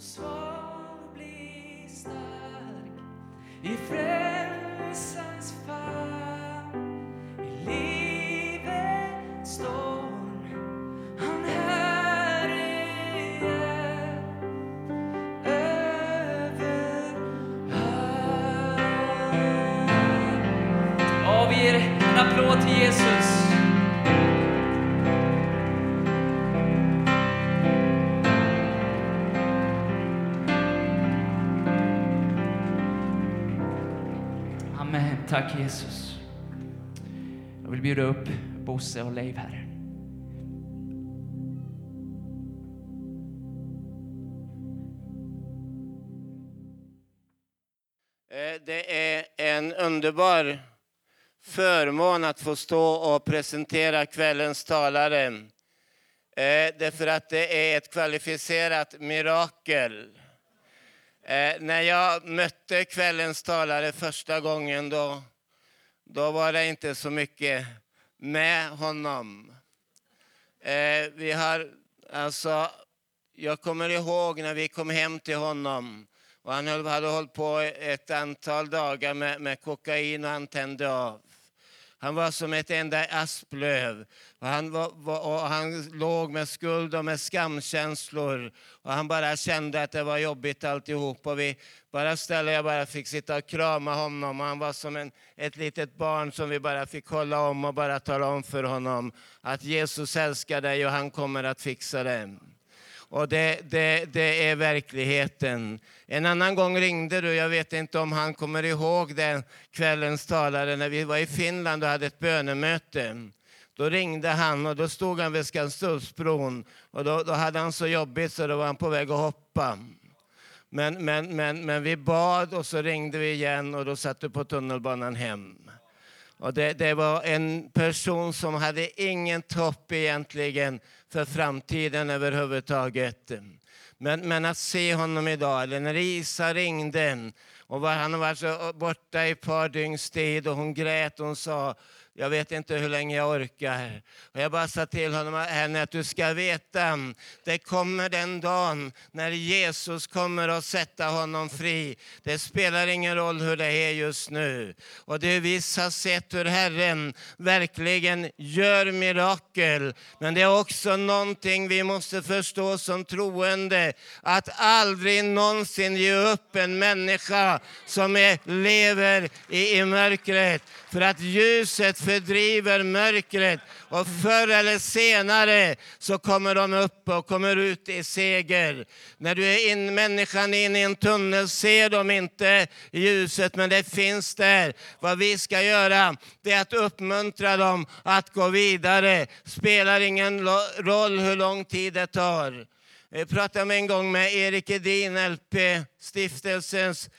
och svag bli stark i frälsarens famn i livets storm han här är överallt. Ja, vi ger en applåd till Jesus. Tack Jesus. Jag vill bjuda upp Bosse och Leif här. Eh, det är en underbar förmån att få stå och presentera kvällens talare. Eh, därför att det är ett kvalificerat mirakel. Eh, När jag mötte kvällens talare första gången då, då var det inte så mycket med honom. Eh, Vi har, alltså, jag kommer ihåg när vi kom hem till honom och han hade hållit på ett antal dagar med, med kokain och han tände av. Han var som ett enda asplöv. Och han, var, var, och han låg med skuld och med skamkänslor. Och han bara kände att det var jobbigt alltihop. Och vi bara ställde, jag bara fick sitta och krama honom. Och han var som en, ett litet barn som vi bara fick hålla om och bara tala om för honom att Jesus älskar dig och han kommer att fixa det. Och det, det, det är verkligheten. En annan gång ringde du, jag vet inte om han kommer ihåg den kvällens talare, när vi var i Finland och hade ett bönemöte. Då ringde han och då stod han vid Skanstullsbron och då, då hade han så jobbigt så då var han på väg att hoppa. Men, men, men, men vi bad och så ringde vi igen och då satt du på tunnelbanan hem. Och det, det var en person som hade ingen hopp egentligen för framtiden överhuvudtaget. Men, men att se honom idag, eller när Isa ringde och var, han var varit så borta i ett par dygns tid och hon grät och hon sa jag vet inte hur länge jag orkar. Och jag bara sa till honom, henne att du ska veta, det kommer den dagen när Jesus kommer att sätta honom fri. Det spelar ingen roll hur det är just nu. Och det vi har sett hur Herren verkligen gör mirakel. Men det är också någonting vi måste förstå som troende, att aldrig någonsin ge upp en människa som är, lever i, i mörkret. För att ljuset fördriver mörkret och förr eller senare så kommer de upp och kommer ut i seger. När du är in, människan in i en tunnel ser de inte ljuset men det finns där. Vad vi ska göra det är att uppmuntra dem att gå vidare. Spelar ingen roll hur lång tid det tar. Eh, jag pratade med en gång med Erik Edin, LP-stiftelsens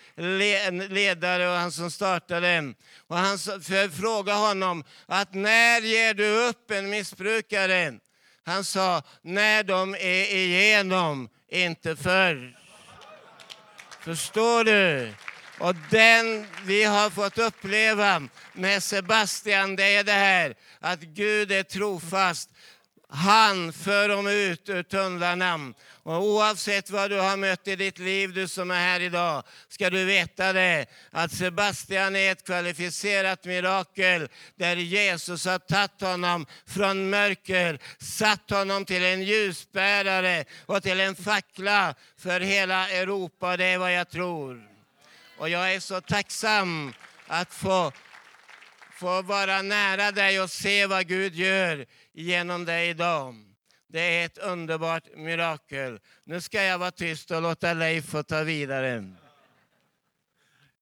ledare och han som startade. Och han jag frågade honom att när ger du upp en missbrukare? Han sa när de är igenom, inte förr. Förstår du? Och den vi har fått uppleva med Sebastian, det är det här att Gud är trofast. Han för dem ut ur tunnlarna. Och oavsett vad du har mött i ditt liv, du som är här idag, ska du veta det, att Sebastian är ett kvalificerat mirakel där Jesus har tagit honom från mörker, satt honom till en ljusbärare och till en fackla för hela Europa. Det är vad jag tror. Och jag är så tacksam att få, få vara nära dig och se vad Gud gör genom dig idag. Det är ett underbart mirakel. Nu ska jag vara tyst och låta Leif få ta vidare.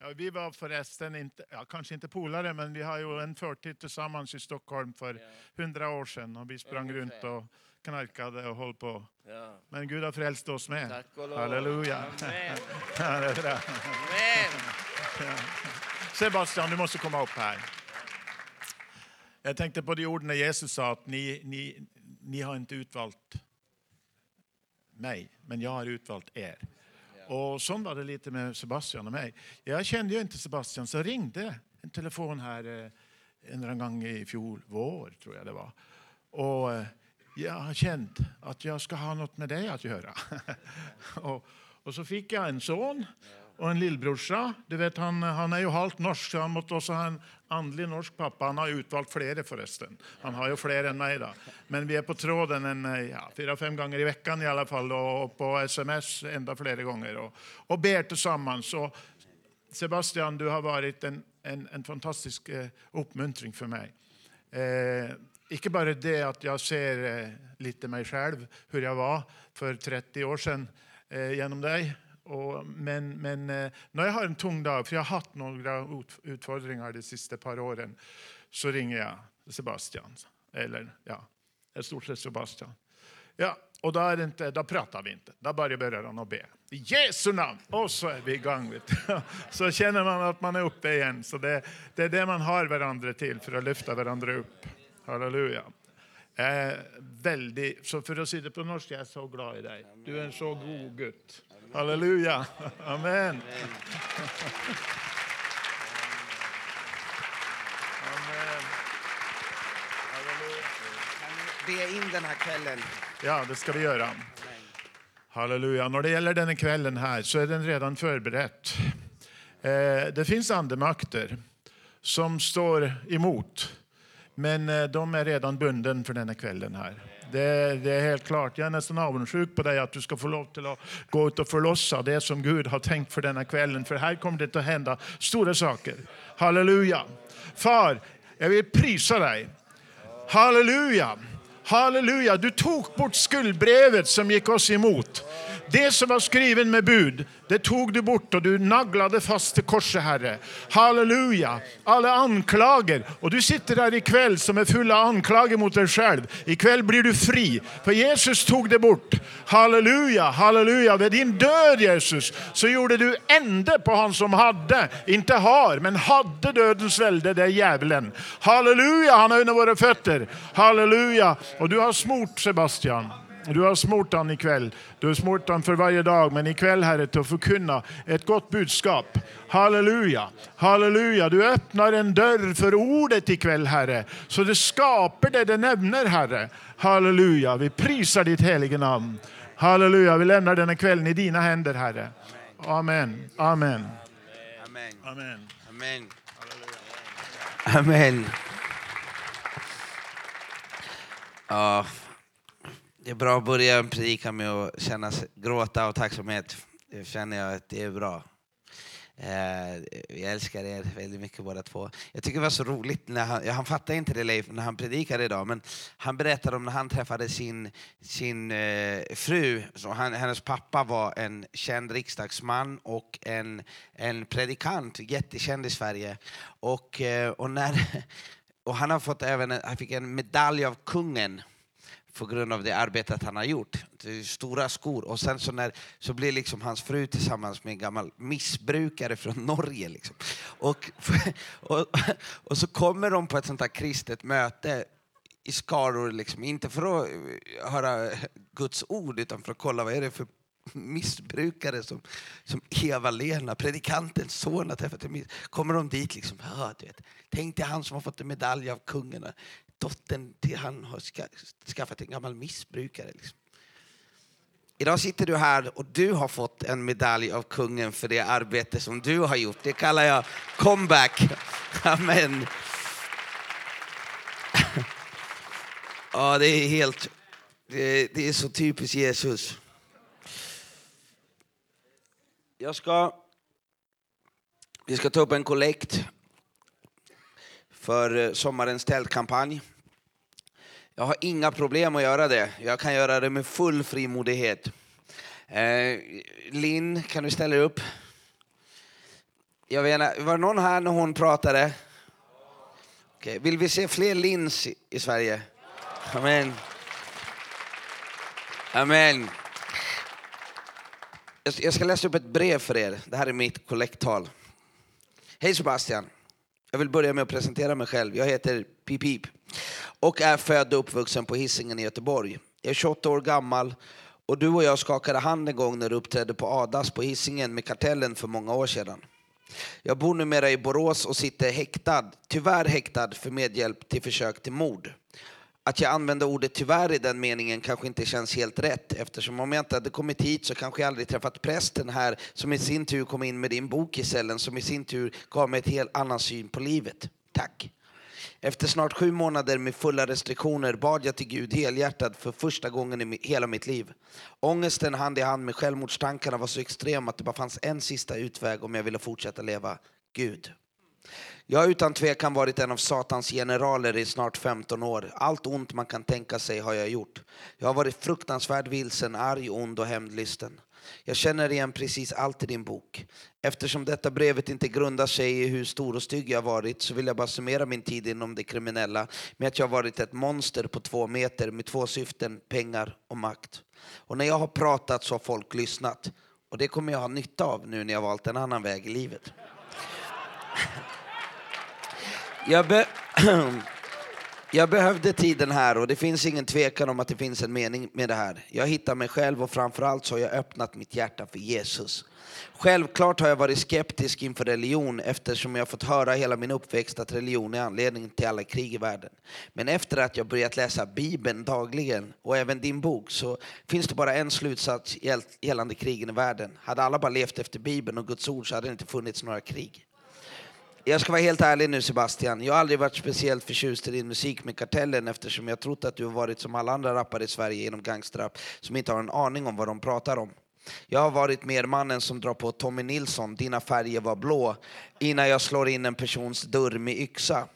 Ja, vi var förresten inte, ja, kanske inte polare, men vi har ju en förtid tillsammans i Stockholm för hundra år sedan. Och vi sprang Ungefär. runt och knarkade och höll på. Ja. Men Gud har frälst oss med. Tack och lov. Halleluja. Amen. Amen. Sebastian, du måste komma upp här. Jag tänkte på de orden när Jesus sa att ni, ni, ni har inte utvalt mig, men jag har utvalt er. Och så var det lite med Sebastian och mig. Jag kände ju inte Sebastian, så ringde en telefon här eh, en gång i fjol vår, tror jag det var. Och eh, jag har känt att jag ska ha något med dig att göra. och Och så fick jag en son och en lillbrorsa. Du vet, han, han är ju halvt norsk, så han måste också ha en andlig norsk pappa. Han har utvalt flera förresten. Han har ju fler än mig. Då. Men vi är på tråden en, ja, fyra, fem gånger i veckan i alla fall och på sms ända flera gånger och, och ber tillsammans. Och Sebastian, du har varit en, en, en fantastisk eh, uppmuntring för mig. Eh, inte bara det att jag ser eh, lite mig själv, hur jag var för 30 år sedan eh, genom dig. Och, men men eh, när jag har en tung dag, för jag har haft några utfordringar de sista par åren, så ringer jag Sebastian. Eller ja, i stort sett Sebastian. Ja, och då, är det inte, då pratar vi inte. Då börjar han att be. I Jesu namn! Och så är vi igång. Vet. Så känner man att man är uppe igen. Så det, det är det man har varandra till, för att lyfta varandra upp. Halleluja. Eh, väldigt, så för att sitta på norska, jag är så glad i dig. Du är en så god gutt. Halleluja. Amen. Amen. Be in den här kvällen. Ja, det ska vi göra. Halleluja. När det gäller den kvällen här så är den redan förberett. Eh, det finns andemakter som står emot, men eh, de är redan bunden för denna kvällen här. Det, det, är helt klart. Jag är nästan avundsjuk på dig att du ska få lov till att gå ut och förlossa det som Gud har tänkt för denna kvällen. För här kommer det att hända stora saker. Halleluja. Far, jag vill prisa dig. Halleluja. Halleluja, du tog bort skuldbrevet som gick oss emot. Det som var skrivet med bud, det tog du bort och du naglade fast till korset, Herre. Halleluja! Alla anklager. Och du sitter där ikväll som är full av anklager mot dig själv. Ikväll blir du fri, för Jesus tog det bort. Halleluja, halleluja. Vid din död, Jesus, så gjorde du ände på han som hade, inte har, men hade dödens välde, det är djävulen. Halleluja, han är under våra fötter. Halleluja. Och du har smort Sebastian. Du har smort han ikväll. Du har smort han för varje dag, men ikväll Herre till att förkunna ett gott budskap. Halleluja, halleluja. Du öppnar en dörr för ordet ikväll Herre, så det skapar det det nämner Herre. Halleluja, vi prisar ditt helige namn. Halleluja, vi lämnar denna kvällen i dina händer Herre. Amen, amen. Amen. Amen. Amen. Amen. Ja, det är bra att börja en predika med att känna gråta av tacksamhet. Det känner jag att det är bra. Eh, jag älskar er väldigt mycket båda två. Jag tycker det var så roligt, när han, han fattade inte det Leif när han predikade idag, men han berättade om när han träffade sin, sin eh, fru. Så han, hennes pappa var en känd riksdagsman och en, en predikant, jättekänd i Sverige. Och, eh, och, när, och han har fått även han fick en medalj av kungen på grund av det arbetet han har gjort. Det är stora skor. Och sen så, när, så blir liksom hans fru tillsammans med en gammal missbrukare från Norge. Liksom. Och, och, och så kommer de på ett sånt här kristet möte i skaror, liksom. inte för att eh, höra Guds ord utan för att kolla vad är det för missbrukare som, som Eva-Lena, predikantens son, har träffat. Kommer de dit liksom, ja, du vet, tänk dig han som har fått en medalj av kungen dottern till han har skaffat en gammal missbrukare. Liksom. Idag sitter du här och du har fått en medalj av kungen för det arbete som du har gjort. Det kallar jag comeback. Amen. Ja, det är helt... Det, det är så typiskt Jesus. Jag ska... Vi ska ta upp en kollekt för eh, sommarens tältkampanj. Jag har inga problem att göra det. Jag kan göra det med full frimodighet. Eh, Linn, kan du ställa dig upp? Jag vet, var det någon här när hon pratade? Okay. Vill vi se fler Linns i Sverige? Amen. Amen. Jag ska läsa upp ett brev för er. Det här är mitt kollekttal. Hej Sebastian. Jag vill börja med att presentera mig själv. Jag heter Pip Pip och är född och uppvuxen på Hisingen i Göteborg. Jag är 28 år gammal och du och jag skakade hand en gång när du uppträdde på Adas på Hisingen med Kartellen för många år sedan. Jag bor numera i Borås och sitter häktad, tyvärr häktad för medhjälp till försök till mord att jag använder ordet tyvärr i den meningen kanske inte känns helt rätt eftersom om jag inte hade kommit hit så kanske jag aldrig träffat prästen här som i sin tur kom in med din bok i cellen som i sin tur gav mig ett helt annan syn på livet. Tack! Efter snart sju månader med fulla restriktioner bad jag till Gud helhjärtat för första gången i hela mitt liv. Ångesten hand i hand med självmordstankarna var så extrem att det bara fanns en sista utväg om jag ville fortsätta leva. Gud. Jag har utan tvekan varit en av Satans generaler i snart 15 år. Allt ont man kan tänka sig har jag gjort. Jag har varit fruktansvärt vilsen, arg, ond och hämndlysten. Jag känner igen precis allt i din bok. Eftersom detta brevet inte grundar sig i hur stor och stygg jag varit så vill jag bara summera min tid inom det kriminella med att jag har varit ett monster på två meter med två syften, pengar och makt. Och när jag har pratat så har folk lyssnat. Och det kommer jag ha nytta av nu när jag valt en annan väg i livet. Jag, be jag behövde tiden här och det finns ingen tvekan om att det finns en mening med det här. Jag hittar mig själv och framförallt så har jag öppnat mitt hjärta för Jesus. Självklart har jag varit skeptisk inför religion eftersom jag fått höra hela min uppväxt att religion är anledningen till alla krig i världen. Men efter att jag börjat läsa Bibeln dagligen och även din bok så finns det bara en slutsats gällande krigen i världen. Hade alla bara levt efter Bibeln och Guds ord så hade det inte funnits några krig. Jag ska vara helt ärlig nu Sebastian, jag har aldrig varit speciellt förtjust i din musik med Kartellen eftersom jag trott att du har varit som alla andra rappare i Sverige inom gangsterrap som inte har en aning om vad de pratar om. Jag har varit mer mannen som drar på Tommy Nilsson, dina färger var blå, innan jag slår in en persons dörr med yxa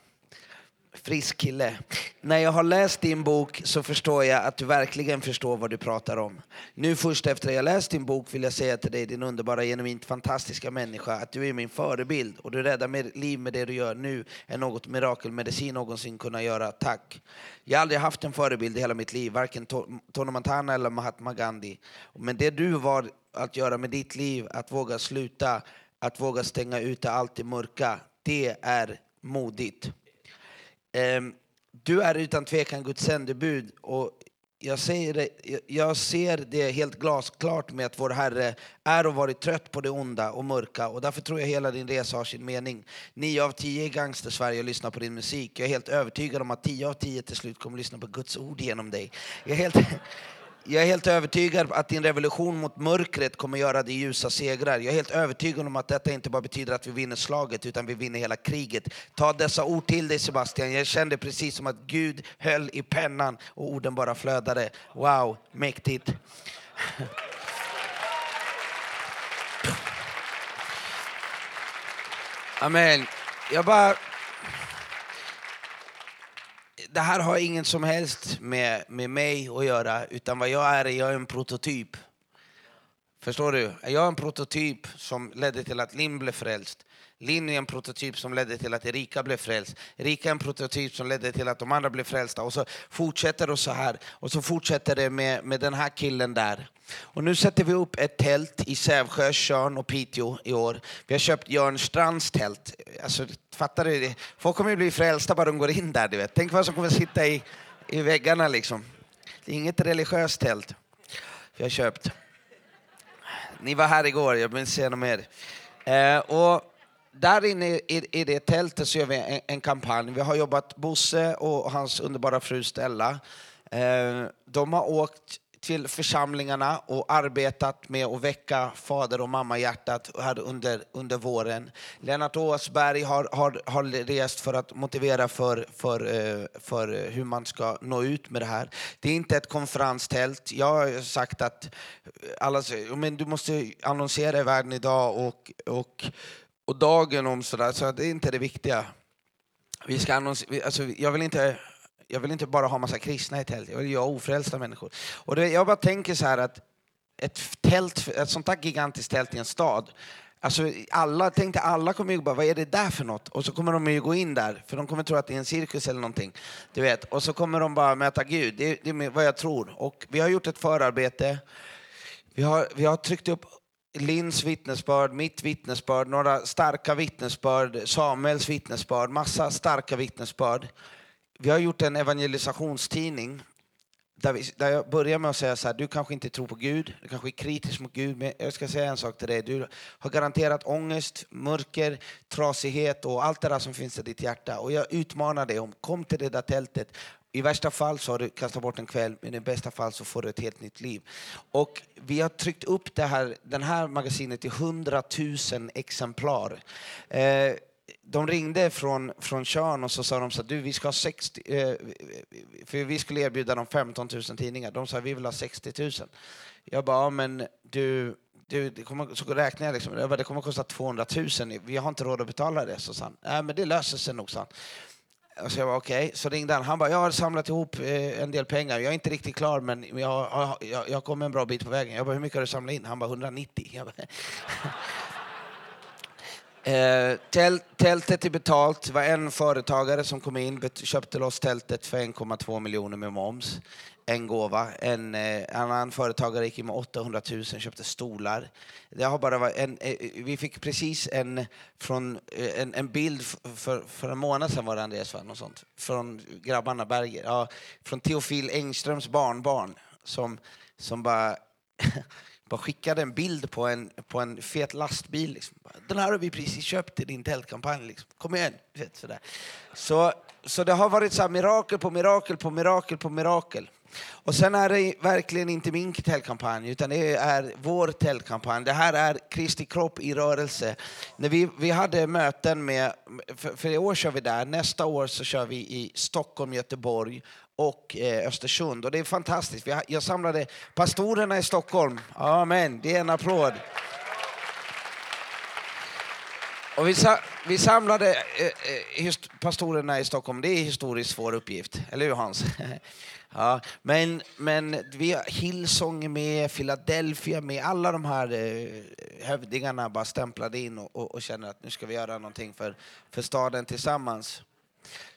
frisk kille. När jag har läst din bok så förstår jag att du verkligen förstår vad du pratar om. Nu först efter att jag läst din bok vill jag säga till dig, din underbara, genuint fantastiska människa, att du är min förebild och du räddar mitt liv med det du gör nu än något mirakelmedicin någonsin kunna göra. Tack! Jag har aldrig haft en förebild i hela mitt liv, varken Tony Montana eller Mahatma Gandhi. Men det du var att göra med ditt liv, att våga sluta, att våga stänga ute allt det mörka, det är modigt. Ehm, du är utan tvekan Guds sändebud och jag, säger det, jag ser det helt glasklart med att vår Herre är och varit trött på det onda och mörka och därför tror jag hela din resa har sin mening. Nio av tio i Gangster-Sverige lyssnar på din musik. Jag är helt övertygad om att tio av tio till slut kommer att lyssna på Guds ord genom dig. Jag är helt, jag är helt övertygad att din revolution mot mörkret kommer göra dig ljusa segrar. Jag är helt övertygad om att detta inte bara betyder att vi vinner slaget, utan vi vinner hela kriget. Ta dessa ord till dig Sebastian. Jag kände precis som att Gud höll i pennan och orden bara flödade. Wow, mäktigt. Amen. Jag bara det här har ingen som helst med, med mig att göra, utan vad jag är, jag är en prototyp. Förstår du? Jag är en prototyp som ledde till att Lim blev frälst. Linn är en prototyp som ledde till att Erika blev frälst. Erika är en prototyp som ledde till att de andra blev frälsta. Och så fortsätter det så här. Och så fortsätter det med, med den här killen där. Och nu sätter vi upp ett tält i Sävsjö, Tjörn och Piteå i år. Vi har köpt Jörn Strands tält. Alltså, fattar du? Folk kommer ju bli frälsta bara de går in där. Du vet. Tänk vad som kommer sitta i, i väggarna liksom. Det är inget religiöst tält vi har köpt. Ni var här igår, jag vill inte säga något mer. Eh, och där inne i, i det tältet så gör vi en, en, kampanj. Vi har jobbat, Bosse och hans underbara fru Stella, eh, de har åkt till församlingarna och arbetat med att väcka fader och mammahjärtat här under, under våren. Lennart Åsberg har, har, har rest för att motivera för, för, eh, för hur man ska nå ut med det här. Det är inte ett konferenstält. Jag har sagt att alla, men du måste annonsera i världen idag och, och och dagen om sådär, så det är inte det viktiga. Vi ska annonsera, alltså, jag, vill inte, jag vill inte bara ha massa kristna i tält, jag vill ha ofrälsta människor. Och det, jag bara tänker så här att ett tält, ett sånt där gigantiskt tält i en stad, Alltså alla, tänkte alla kommer ju bara, vad är det där för något? Och så kommer de ju gå in där, för de kommer tro att det är en cirkus eller någonting. Du vet. Och så kommer de bara möta Gud, det, det är vad jag tror. Och vi har gjort ett förarbete, vi har, vi har tryckt upp Linns vittnesbörd, mitt vittnesbörd, några starka vittnesbörd, Samuels vittnesbörd, massa starka vittnesbörd. Vi har gjort en evangelisationstidning där, vi, där jag börjar med att säga så här, du kanske inte tror på Gud, du kanske är kritisk mot Gud, men jag ska säga en sak till dig. Du har garanterat ångest, mörker, trasighet och allt det där som finns i ditt hjärta. Och jag utmanar dig om, kom till det där tältet. I värsta fall så har du kastat bort en kväll, men i bästa fall så får du ett helt nytt liv. Och vi har tryckt upp det här, den här magasinet i 100 000 exemplar. Eh, de ringde från, från Tjörn och så sa de så att du, vi ska ha 60, eh, för vi skulle erbjuda dem 15 000 tidningar. De sa vi vill ha 60 000. Jag bara, ja, men du, du det kommer, så räknade jag liksom, jag bara, det kommer kosta 200 000, vi har inte råd att betala det. Så sa han, nej men det löser sig nog, sa han. Och så jag var okej, okay. så ringde han. Han bara, jag har samlat ihop eh, en del pengar. Jag är inte riktigt klar, men jag, jag, jag kommer en bra bit på vägen. Jag bara, hur mycket har du samlat in? Han bara, 190. Jag bara, Eh, tältet är betalt. Det var en företagare som kom in köpte loss tältet för 1,2 miljoner med moms. En gåva. En eh, annan företagare gick in med 800 000 köpte stolar. Det har bara varit en, eh, vi fick precis en, från, eh, en, en bild för, för en månad sedan var det Andreas, va? Något sånt, från grabbarna Berger. Ja, från Teofil Engströms barnbarn som, som bara bara skickade en bild på en, på en fet lastbil. Liksom. Den här har vi precis köpt i din tältkampanj. Liksom. Kom igen! Vet, sådär. Så, så det har varit så mirakel på mirakel på mirakel på mirakel. Och sen är det verkligen inte min tältkampanj, utan det är vår tältkampanj. Det här är Kristi kropp i rörelse. När vi, vi hade möten med, för, för i år kör vi där, nästa år så kör vi i Stockholm, Göteborg och eh, Östersund. Och det är fantastiskt. Jag samlade pastorerna i Stockholm. Amen, det är en applåd. Och vi, vi samlade eh, eh pastorerna i Stockholm. Det är en historiskt svår uppgift, eller hur Hans? ja, men, men vi har Hillsong med, Philadelphia med, alla de här eh, hövdingarna bara stämplade in och, och, och känner att nu ska vi göra någonting för, för staden tillsammans.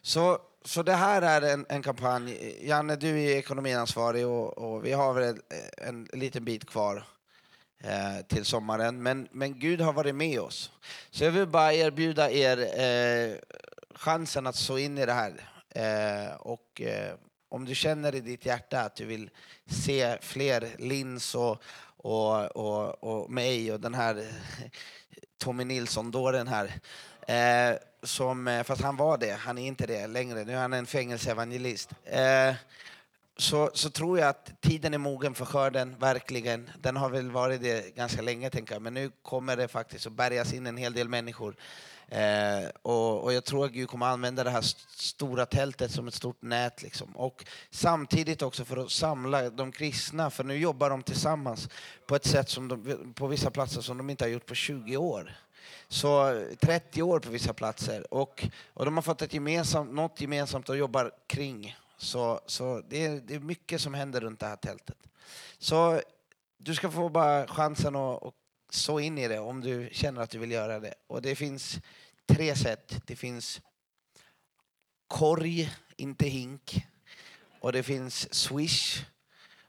Så så det här är en, en kampanj. Janne, du är ekonomiansvarig och, och vi har väl en, en liten bit kvar Eh, till sommaren. Men, men Gud har varit med oss. Så jag vill bara erbjuda er eh, chansen att så in i det här. Eh, och eh, om du känner i ditt hjärta att du vill se fler Lins och, och, och, och mig och den här eh, Tommy Nilsson-dåren här Eh, som, eh, fast han var det, han är inte det längre. Nu är han en fängelseevangelist. Så, så tror jag att tiden är mogen för skörden, verkligen. Den har väl varit det ganska länge, tänker jag. Men nu kommer det faktiskt att bärgas in en hel del människor. Eh, och, och, jag tror att Gud kommer använda det här stora tältet som ett stort nät. Liksom. Och samtidigt också för att samla de kristna, för nu jobbar de tillsammans på ett sätt som de, på vissa platser som de inte har gjort på 20 år. Så 30 år på vissa platser. Och, och de har fått ett gemensamt, något gemensamt att jobba kring. Så, så det, är, det är mycket som händer runt det här tältet. Så du ska få bara chansen att, att så in i det om du känner att du vill göra det. Och det finns tre sätt. Det finns korg, inte hink. Och det finns swish.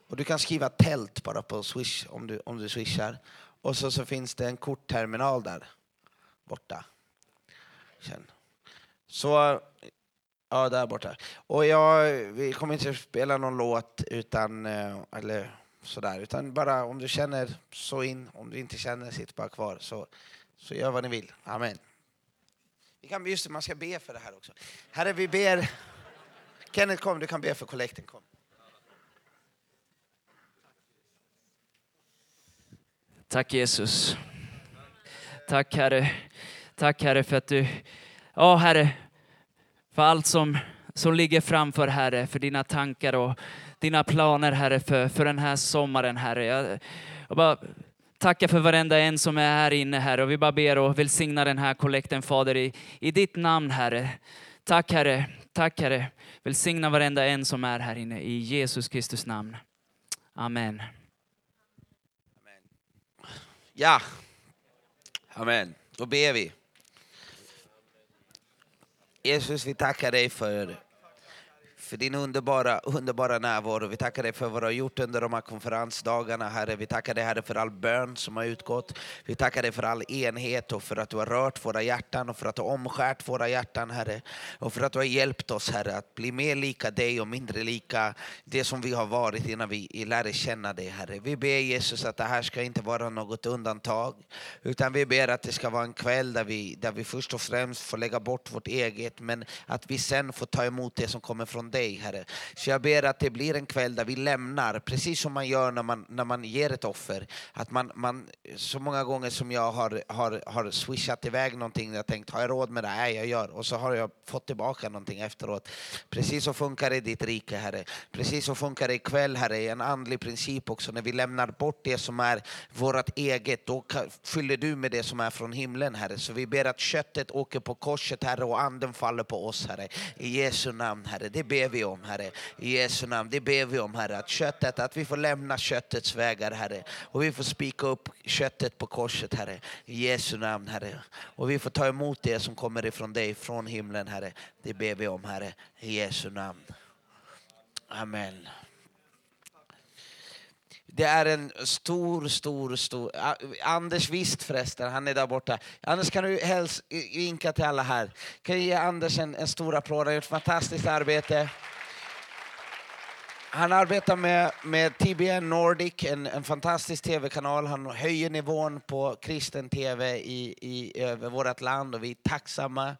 Och du kan skriva tält bara på swish om du, om du swishar. Och så, så finns det en kortterminal där borta. Sen. Så, ja, där borta. Och jag, vi kommer inte att spela någon låt utan, eh, eller sådär, utan bara om du känner så in, om du inte känner, sitt bara kvar. Så, så gör vad ni vill. Amen. Vi kan, just det, man ska be för det här också. Herre, vi ber. Kenneth, kom, du kan be för kollekten. Kom. Tack Jesus. Tack Herre. Tack Herre för att du, ja Herre, för allt som, som ligger framför Herre, för dina tankar och dina planer Herre för, för den här sommaren Herre. Jag, jag bara tackar för varenda en som är här inne Herre och vi bara ber och välsigna den här kollekten Fader i, i ditt namn Herre. Tack Herre, tack Herre. Välsigna varenda en som är här inne i Jesus Kristus namn. Amen. Ja. Amen. Då ber vi. Jesus, vi tackar dig för för din underbara, underbara närvaro. Vi tackar dig för vad du har gjort under de här konferensdagarna, Herre. Vi tackar dig, Herre, för all bön som har utgått. Vi tackar dig för all enhet och för att du har rört våra hjärtan och för att du har omskärt våra hjärtan, Herre. Och för att du har hjälpt oss, Herre, att bli mer lika dig och mindre lika det som vi har varit innan vi lärde känna dig, Herre. Vi ber Jesus att det här ska inte vara något undantag, utan vi ber att det ska vara en kväll där vi, där vi först och främst får lägga bort vårt eget, men att vi sen får ta emot det som kommer från dig, Herre. Så jag ber att det blir en kväll där vi lämnar, precis som man gör när man, när man ger ett offer. Att man, man, så många gånger som jag har, har, har swishat iväg någonting, jag tänkt, har jag råd med det? Nej, jag gör. Och så har jag fått tillbaka någonting efteråt. Precis så funkar det i ditt rike, Herre. Precis så funkar det ikväll, Herre, en andlig princip också. När vi lämnar bort det som är vårt eget, då fyller du med det som är från himlen, Herre. Så vi ber att köttet åker på korset, Herre, och anden faller på oss, Herre. I Jesu namn, Herre. Det ber ber vi om, Herre. I Jesu namn. Det ber vi om, Herre. Att köttet, att vi får lämna köttets vägar, Herre. Och vi får spika upp köttet på korset, Herre. I Jesu namn, Herre. Och vi får ta emot det som kommer ifrån dig, från himlen, Herre. Det ber vi om, Herre. I Jesu namn. Amen. Det är en stor, stor, stor... Anders Wist förresten, han är där borta. Anders, kan du helst vinka till alla här? Kan du ge Anders en, en stor applåd? Han har gjort ett fantastiskt arbete. Han arbetar med, med TBN Nordic, en, en fantastisk tv-kanal. Han höjer nivån på kristen tv i, i, över vårt land och vi är tacksamma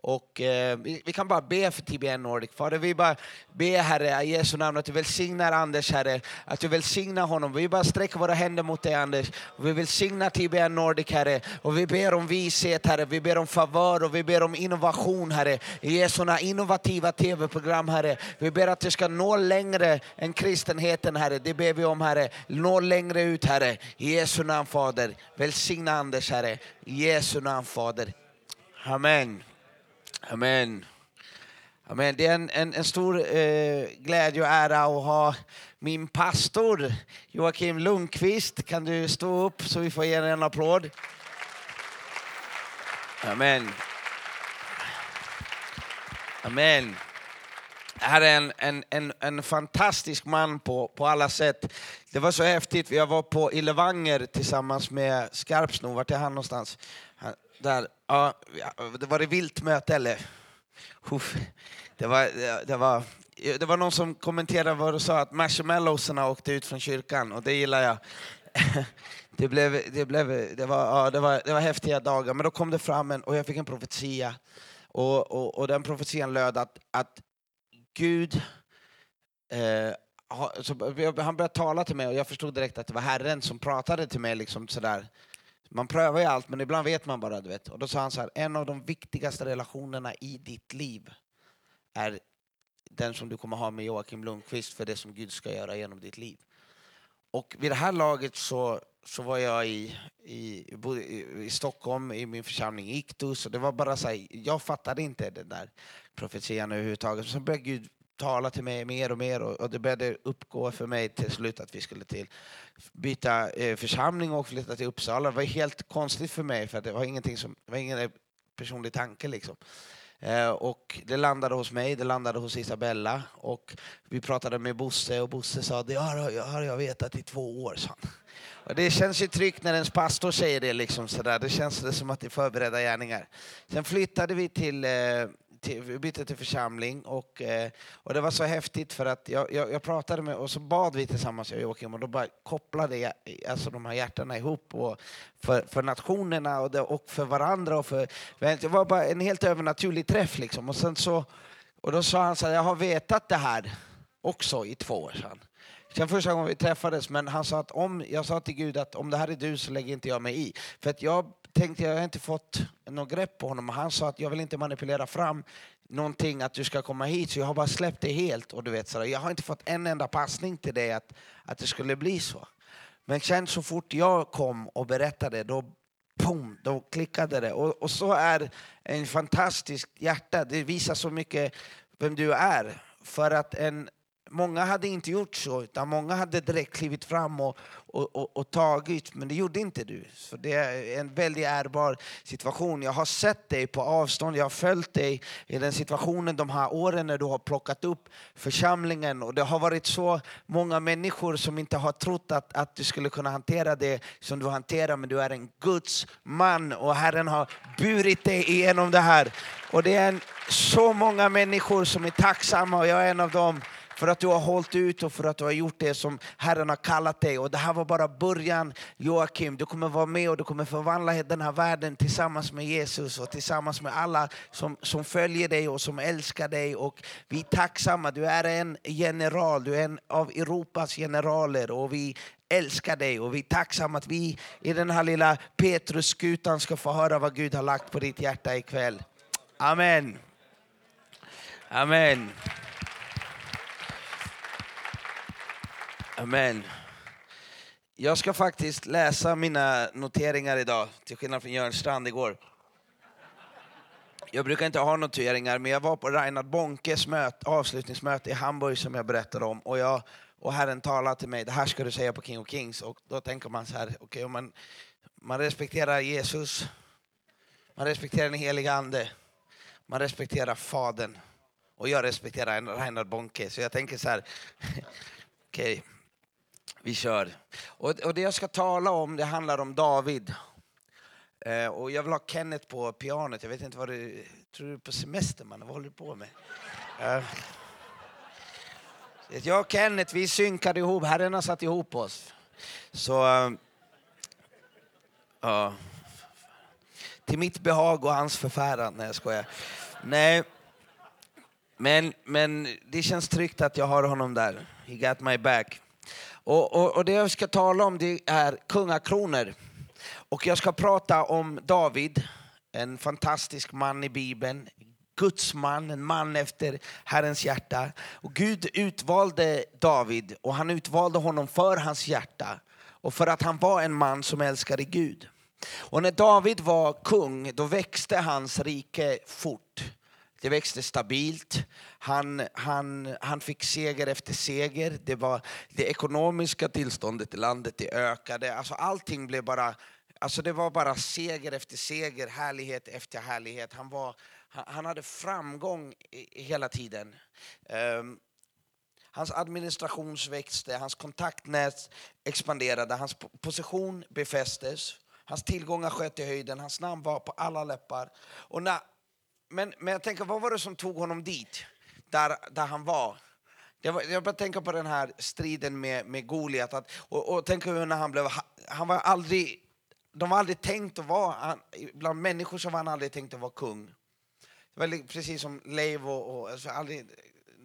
och eh, vi, vi, kan bara be för TBN Nordic. Fader, vi bara ber Herre, i Jesu namn, att du välsignar Anders Herre. Att du välsignar honom. Vi bara sträcker våra händer mot dig Anders. Och vi välsignar TBN Nordic Herre. Och vi ber om vishet Herre. Vi ber om favör och vi ber om innovation Herre. I Jesu namn, innovativa tv-program Herre. Vi ber att du ska nå längre än kristenheten Herre. Det ber vi om Herre. Nå längre ut Herre. I Jesu namn Fader. Välsigna Anders Herre. I Jesu namn Fader. Amen. Amen. Amen. Det är en, en, en stor eh, glädje och ära att ha min pastor Joakim Lundqvist. Kan du stå upp så vi får ge en applåd? Amen. Amen. Det här är en, en, en, en fantastisk man på, på alla sätt. Det var så häftigt. Jag var på Illevanger tillsammans med Skarpsno. Vart är han någonstans? Där. Ja, det var det vilt möte eller? Uff. Det var, det, var, det var någon som kommenterade vad du sa, att marshmallowsarna åkte ut från kyrkan och det gillar jag. Det, blev, det, blev, det, var, ja, det, var, det var häftiga dagar, men då kom det fram en, och jag fick en profetia. Och, och, och den profetian löd att, att Gud eh, han började tala till mig och jag förstod direkt att det var Herren som pratade till mig. Liksom sådär. Man prövar ju allt, men ibland vet man bara. Du vet. Och då sa han så här, en av de viktigaste relationerna i ditt liv är den som du kommer ha med Joakim Lundqvist för det som Gud ska göra genom ditt liv. Och vid det här laget så, så var jag i, i, i Stockholm i min församling Iktus och det var bara så här, jag fattade inte den där profetian överhuvudtaget. Så började Gud tala till mig mer och mer och, det började uppgå för mig till slut att vi skulle till byta eh, församling och flytta till Uppsala. Det var helt konstigt för mig för det var ingenting som, det var ingen personlig tanke liksom. Eh, och det landade hos mig, det landade hos Isabella och vi pratade med Bosse och Bosse sa det har, har jag vetat i två år. Så. Och det känns ju tryggt när ens pastor säger det. Liksom sådär. Det känns det som att det är förberedda gärningar. Sen flyttade vi till eh, till, vi bytte till församling och, eh, och det var så häftigt för att jag, jag, jag, pratade med och så bad vi tillsammans jag och Joakim och då bara kopplade jag, alltså de här hjärtana ihop och för, för nationerna och, det, och för varandra och för, det var bara en helt övernaturlig träff liksom och sen så och då sa han så här, jag har vetat det här också i två år sedan. Sen första gången vi träffades, men han sa att om, jag sa till Gud att om det här är du så lägger inte jag mig i. För att jag tänkte, jag har inte fått något grepp på honom. Han sa att jag vill inte manipulera fram någonting att du ska komma hit, så jag har bara släppt det helt. Och du vet, så jag har inte fått en enda passning till dig att, att det skulle bli så. Men sen så fort jag kom och berättade, då, boom, då klickade det. Och, och så är en fantastisk hjärta. Det visar så mycket vem du är. För att en många hade inte gjort så, utan många hade direkt klivit fram och, och, och, och tagit, men det gjorde inte du. Så det är en väldigt ärbar situation. Jag har sett dig på avstånd, jag har följt dig i den situationen de här åren när du har plockat upp församlingen och det har varit så många människor som inte har trott att, att du skulle kunna hantera det som du hanterar, men du är en Guds man och Herren har burit dig igenom det här. Och det är en, så många människor som är tacksamma och jag är en av dem för att du har hållit ut och för att du har gjort det som Herren har kallat dig. Och det här var bara början Joakim. Du kommer vara med och du kommer förvandla den här världen tillsammans med Jesus och tillsammans med alla som, som följer dig och som älskar dig. Och vi är tacksamma. Du är en general, du är en av Europas generaler och vi älskar dig och vi är tacksamma att vi i den här lilla Petrusskutan ska få höra vad Gud har lagt på ditt hjärta ikväll. Amen. Amen. Amen. Jag ska faktiskt läsa mina noteringar idag, till skillnad från Jörn Strand igår. Jag brukar inte ha noteringar, men jag var på Reinhard Bonkes möte, avslutningsmöte i Hamburg som jag berättade om. Och, jag, och Herren talade till mig, det här ska du säga på King of Kings. Och då tänker man så här, okay, om man, man respekterar Jesus, man respekterar den heliga Ande, man respekterar Fadern. Och jag respekterar Reinhard Bonke, så jag tänker så här, okej. Okay vi kör. Och, och det jag ska tala om det handlar om David. Eh, och jag vill ha Kenneth på pianot. Jag vet inte vad du... Tror du på semester man? Vad håller du på med? Eh. Jag och Kenneth, vi synkade ihop. Herren har satt ihop oss. Så... Eh, ja. Till mitt behag och hans förfäran. Nej, jag skojar. Nej. Men, men det känns tryggt att jag har honom där. He got my back. Och, och, och, det jag ska tala om det är kungakronor. Och jag ska prata om David, en fantastisk man i Bibeln. Guds man, en man efter Herrens hjärta. Och Gud utvalde David och han utvalde honom för hans hjärta och för att han var en man som älskade Gud. Och när David var kung, då växte hans rike fort. Det växte stabilt. Han, han, han fick seger efter seger. Det, var, det ekonomiska tillståndet i landet det ökade. Alltså allting blev bara, alltså det var bara seger efter seger, härlighet efter härlighet. Han, var, han, hade framgång hela tiden. Um, Hans administration växte, hans kontaktnät expanderade, hans position befästes. Hans tillgångar sköt i höjden, hans namn var på alla läppar. Och när men, men jag tänker, vad var det som tog honom dit, där, där han var? Var, jag bara tänker på den här striden med, med Goliat. Att, och, och tänker hur när han blev... Han var aldrig... De var aldrig tänkt att vara... Han, bland människor så var han aldrig tänkt att vara kung. Det var precis som Leiv och... och alltså aldrig,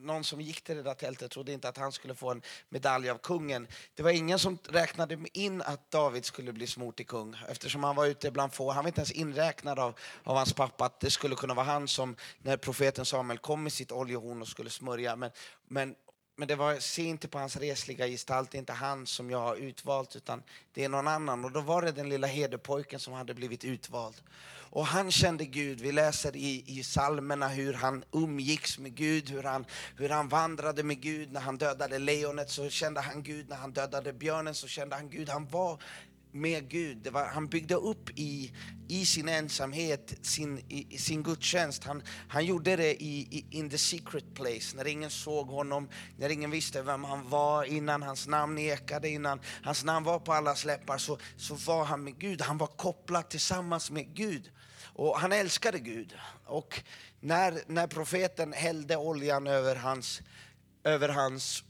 någon som gick till det där tältet trodde inte att han skulle få en medalj av kungen. Det var ingen som räknade in att David skulle bli smort till kung eftersom han var ute bland få. Han var inte ens inräknad av, av hans pappa att det skulle kunna vara han som när profeten Samuel kom med sitt oljehorn och skulle smörja. Men, men, men det var, se inte på hans resliga gestalt, det är inte han som jag har utvalt utan det är någon annan. Och då var det den lilla herdepojken som hade blivit utvald. Och han kände Gud. Vi läser i, i salmerna hur han umgicks med Gud, hur han, hur han vandrade med Gud. När han dödade lejonet så kände han Gud, när han dödade björnen så kände han Gud. Han var med Gud. Var, han byggde upp i, i sin ensamhet sin, i, sin gudstjänst. Han, han gjorde det i, i, in the secret place, när ingen såg honom, när ingen visste vem han var, innan hans namn ekade, innan hans namn var på allas läppar, så, så var han med Gud. Han var kopplad tillsammans med Gud. Och han älskade Gud. Och när, när profeten hällde oljan över hans, över hans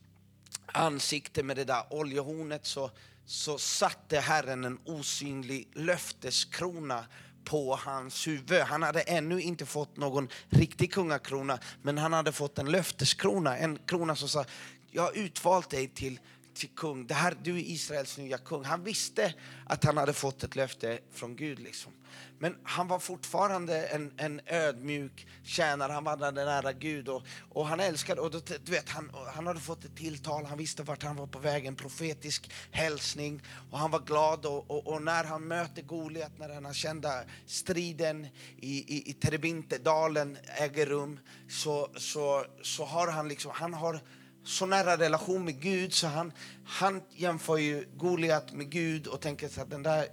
ansikte med det där oljehornet så, så satte Herren en osynlig löfteskrona på hans huvud. Han hade ännu inte fått någon riktig kungakrona, men han hade fått en löfteskrona. En krona som sa, jag har utvalt dig till, till kung. Det här, du är Israels nya kung. Han visste att han hade fått ett löfte från Gud. Liksom. Men han var fortfarande en, en ödmjuk tjänare, han vandrade nära Gud och, och han älskade, och du vet, han, han hade fått ett tilltal, han visste vart han var på väg, en profetisk hälsning och han var glad och, och, och när han möter Goliat, när den här kända striden i, i, i Terebintedalen äger rum så, så, så har han liksom, han har så nära relation med Gud så han, han jämför ju Goliat med Gud och tänker så att den där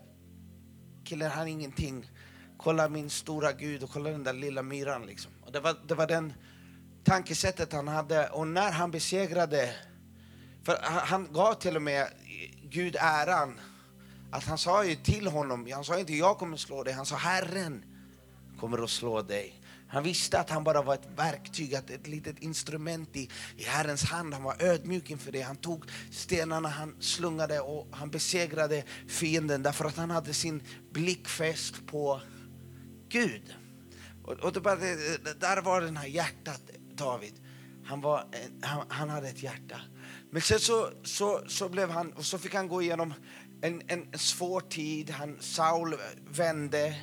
killen han är ingenting. Kolla min stora Gud och kolla den där lilla myran liksom. Och det var, det var den tankesättet han hade och när han besegrade, för han, han gav till och med Gud äran att han sa ju till honom, han sa inte jag kommer slå dig, han sa Herren kommer att slå dig. Han visste att han bara var ett verktyg, att ett litet instrument i, i Herrens hand. Han var ödmjuk inför det. Han tog stenarna, han slungade och han besegrade fienden därför att han hade sin blick fäst på Gud. Och, och det bara, det, där var den här hjärtat, David. Han, var, eh, han, han hade ett hjärta. Men sen så, så, så, blev han, och så fick han gå igenom en, en svår tid. Han, Saul vände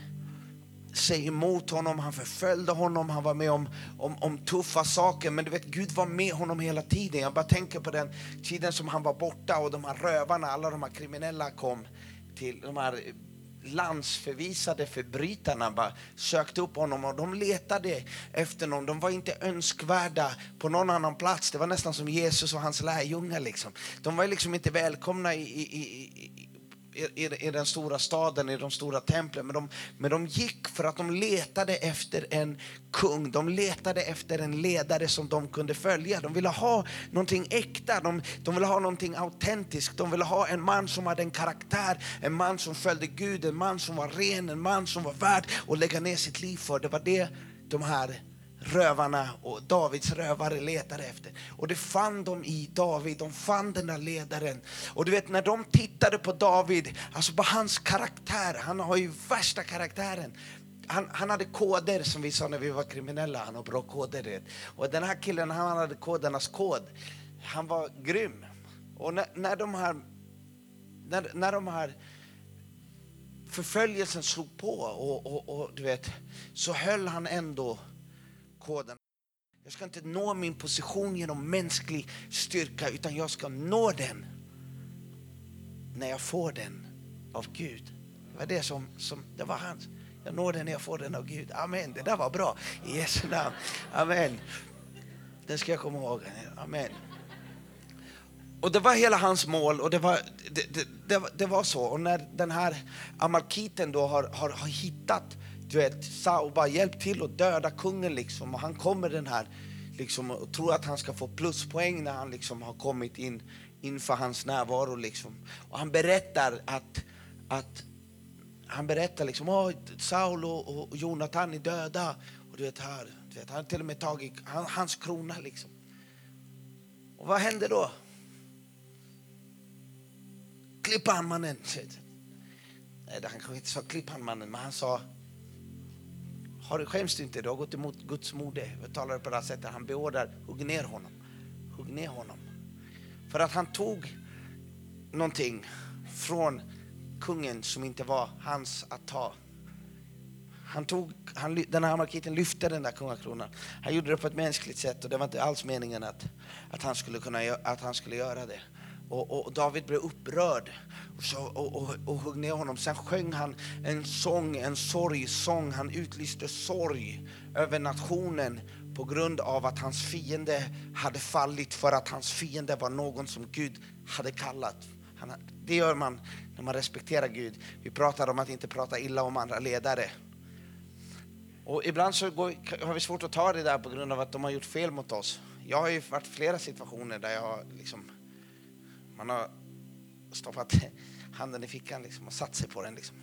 sig emot honom, han förföljde honom, han var med om, om, om, tuffa saker. Men du vet, Gud var med honom hela tiden. Jag bara tänker på den tiden som han var borta och de här rövarna, alla de här kriminella kom till de här landsförvisade förbrytarna bara sökte upp honom och de letade efter någon. De var inte önskvärda på någon annan plats. Det var nästan som Jesus och hans lärjungar. Liksom. De var liksom inte välkomna i, i, i, i, i den stora staden, i de stora templen. Men de, men de gick för att de letade efter en kung. De letade efter en ledare som de kunde följa. De ville ha någonting äkta, de, de ville ha någonting autentiskt. De ville ha en man som hade en karaktär, en man som följde Gud, en man som var ren, en man som var värd att lägga ner sitt liv för. Det var det de här rövarna och Davids rövare letade efter. Och det fann de i David, de fann den där ledaren. Och du vet när de tittade på David, alltså på hans karaktär, han har ju värsta karaktären. Han, han hade koder som vi sa när vi var kriminella, han har bra koder. Det. Och den här killen, han hade kodernas kod. Han var grym. Och när, när de här, när, när de här förföljelsen slog på och, och, och du vet, så höll han ändå koden. Jag ska inte nå min position genom mänsklig styrka utan jag ska nå den när jag får den av Gud. Det var det som, som det var hans. Jag når den när jag får den av Gud. Amen. Det där var bra. I Jesu namn. Amen. Det ska jag komma ihåg. Amen. Och det var hela hans mål och det var, det, det, det, det var så. Och när den här amalkiten då har, har, har hittat du vet, Saul bara hjälp till att döda kungen liksom. Och han kommer den här liksom och tror att han ska få pluspoäng när han liksom har kommit in inför hans närvaro liksom. Och han berättar att, att han berättar liksom, oh, Saul och, och Jonathan är döda. Och du vet här, du vet, han har till och med tagit han, hans krona liksom. Och vad händer då? Klipp han mannen. Nej, han kanske inte sa klipp han mannen, men han sa har, skäms du inte? Du har gått emot Guds mode. Jag talar på det här sättet. Han beordrar, hugg ner honom. Hugg ner honom. För att han tog någonting från kungen som inte var hans att ta. Han tog, han, den här markiten lyfte den där kungakronan. Han gjorde det på ett mänskligt sätt och det var inte alls meningen att, att, han, skulle kunna, att han skulle göra det. Och, och, David blev upprörd så, och, och, och högg ner honom. Sen sjöng han en sång, en sorgsång. Han utlyste sorg över nationen på grund av att hans fiende hade fallit för att hans fiende var någon som Gud hade kallat. Han, det gör man när man respekterar Gud. Vi pratar om att inte prata illa om andra ledare. Och ibland så går, har vi svårt att ta det där på grund av att de har gjort fel mot oss. Jag har ju varit i flera situationer där jag har liksom man har stoppat handen i fickan liksom och satt sig på den. Liksom.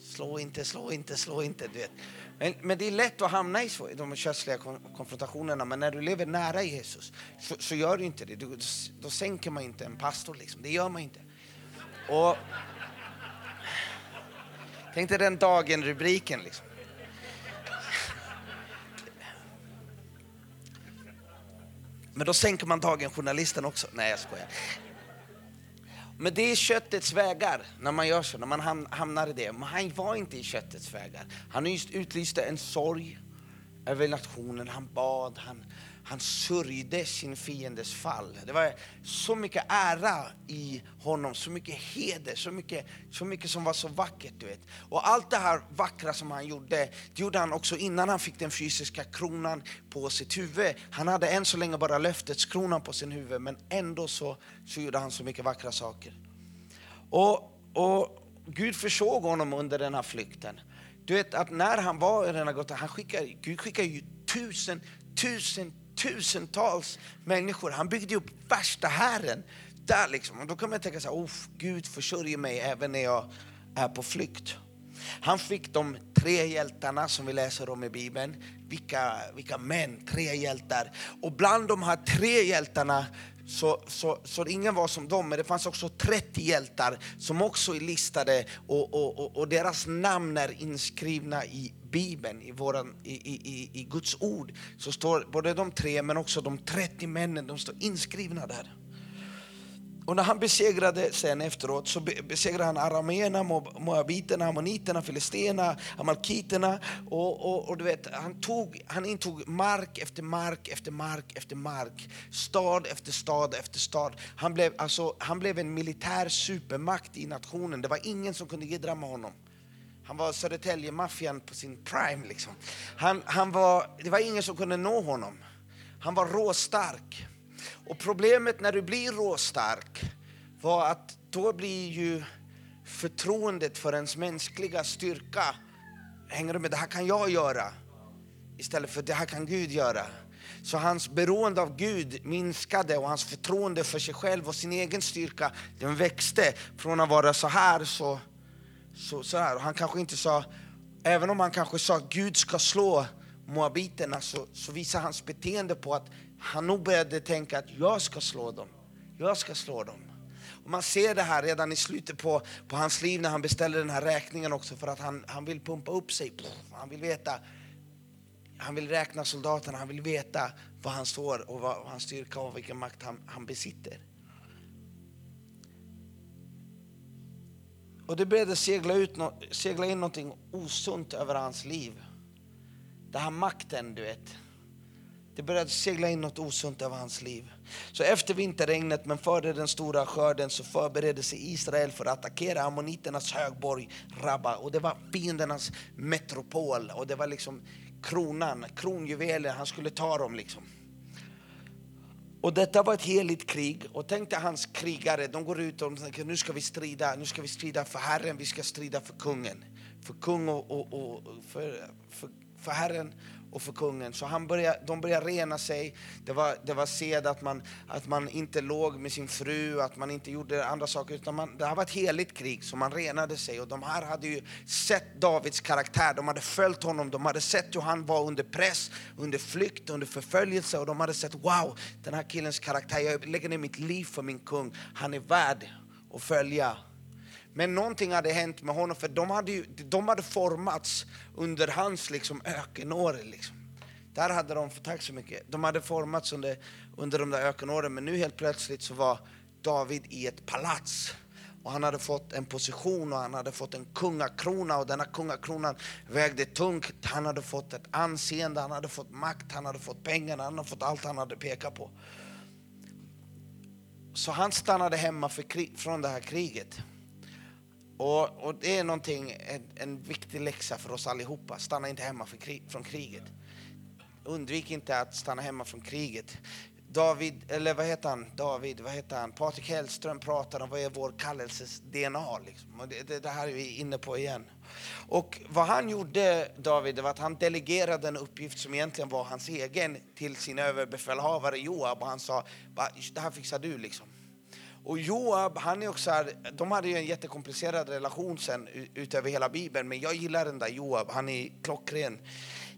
Slå inte, slå inte, slå inte. Du vet. Men, men det är lätt att hamna i så, de kötsliga konfrontationerna. Men när du lever nära Jesus så, så gör du inte det. Du, då sänker man inte en pastor. Liksom. Det gör man inte. Och, tänk dig den dagen, rubriken. Liksom. Men då sänker man dagen journalisten också. Nej, jag skojar. Men det är köttets vägar när man gör så, när man hamnar i det. Men han var inte i köttets vägar. Han utlyste en sorg över nationen, han bad, han, han sörjde sin fiendes fall. Det var så mycket ära i honom, så mycket heder, så mycket, så mycket som var så vackert. Du vet. Och allt det här vackra som han gjorde, det gjorde han också innan han fick den fysiska kronan på sitt huvud. Han hade än så länge bara löftets kronan på sin huvud, men ändå så, så gjorde han så mycket vackra saker. Och, och Gud försåg honom under den här flykten. Du vet att när han var i denna grotta, han skickade, Gud skickade ju tusen, tusen, tusentals människor. Han byggde upp värsta hären där liksom. Och då kan man tänka så här, Gud försörjer mig även när jag är på flykt. Han fick de tre hjältarna som vi läser om i Bibeln. Vilka, vilka män, tre hjältar. Och bland de här tre hjältarna så, så, så ingen var som dem, men det fanns också 30 hjältar som också är listade och, och, och, och deras namn är inskrivna i Bibeln, i, våran, i, i, i Guds ord. Så står både de tre men också de 30 männen, de står inskrivna där. Och när han besegrade sen efteråt så besegrade han arameerna, moabiterna, ammoniterna, filisterna, amalkiterna och, och, och, du vet, han, tog, han intog mark efter mark efter mark efter mark, stad efter stad efter stad. Han blev, alltså, han blev en militär supermakt i nationen. Det var ingen som kunde gidra med honom. Han var Södertälje-maffian på sin prime. Liksom. Han, han var, det var ingen som kunde nå honom. Han var råstark. Och problemet när du blir råstark var att då blir ju förtroendet för ens mänskliga styrka, hänger du med, det här kan jag göra istället för det här kan Gud göra. Så hans beroende av Gud minskade och hans förtroende för sig själv och sin egen styrka den växte från att vara så här så, så, så här. Och han kanske inte sa, även om han kanske sa att Gud ska slå moabiterna så, så visar hans beteende på att han nog började tänka att jag ska slå dem. Jag ska slå dem. Och man ser det här redan i slutet på, på hans liv när han beställer den här räkningen också för att han, han vill pumpa upp sig. Han vill veta, han vill räkna soldaterna, han vill veta var han står och vad, hans styrka och vilken makt han, han besitter. Och det började segla, ut, segla in någonting osunt över hans liv. Den här makten, du vet. Det började segla in något osunt över hans liv. Så efter vinterregnet, men före den stora skörden, så förberedde sig Israel för att attackera ammoniternas högborg Rabba. Och det var fiendernas metropol och det var liksom kronan, kronjuvelen, han skulle ta dem liksom. Och detta var ett heligt krig. Och tänk dig hans krigare, de går ut och tänker nu ska vi strida, nu ska vi strida för Herren, vi ska strida för kungen. För kung och, och, och för, för, Herren och för kungen. Så han började, de började rena sig. Det var, det var sed att man, att man inte låg med sin fru, att man inte gjorde andra saker. Utan man, det här var ett heligt krig, så man renade sig. Och de här hade ju sett Davids karaktär, de hade följt honom, de hade sett hur han var under press, under flykt, under förföljelse. Och de hade sett, wow, den här killens karaktär, jag lägger ner mitt liv för min kung. Han är värd att följa. Men någonting hade hänt med honom, för de hade, ju, de hade formats under hans liksom, ökenår. Liksom. Där hade de, tack så mycket, de hade formats under, under de där ökenåren, men nu helt plötsligt så var David i ett palats. Och han hade fått en position och han hade fått en kungakrona och denna kungakronan vägde tungt. Han hade fått ett anseende, han hade fått makt, han hade fått pengarna, han hade fått allt han hade pekat på. Så han stannade hemma krig, från det här kriget. Och, och, det är någonting, en, en, viktig läxa för oss allihopa. Stanna inte hemma krig, från kriget. Undvik inte att stanna hemma från kriget. David, eller vad heter han? David, vad heter han? Patrik Hellström pratar om vad är vår kallelses DNA. Liksom. Och det, det, det, här är vi inne på igen. Och vad han gjorde, David, var att han delegerade en uppgift som egentligen var hans egen till sin överbefälhavare Joab. Och han sa, det här fixar du liksom. Och Joab, han är också här, de hade ju en jättekomplicerad relation sen utöver hela Bibeln, men jag gillar den där Joab, han är klockren.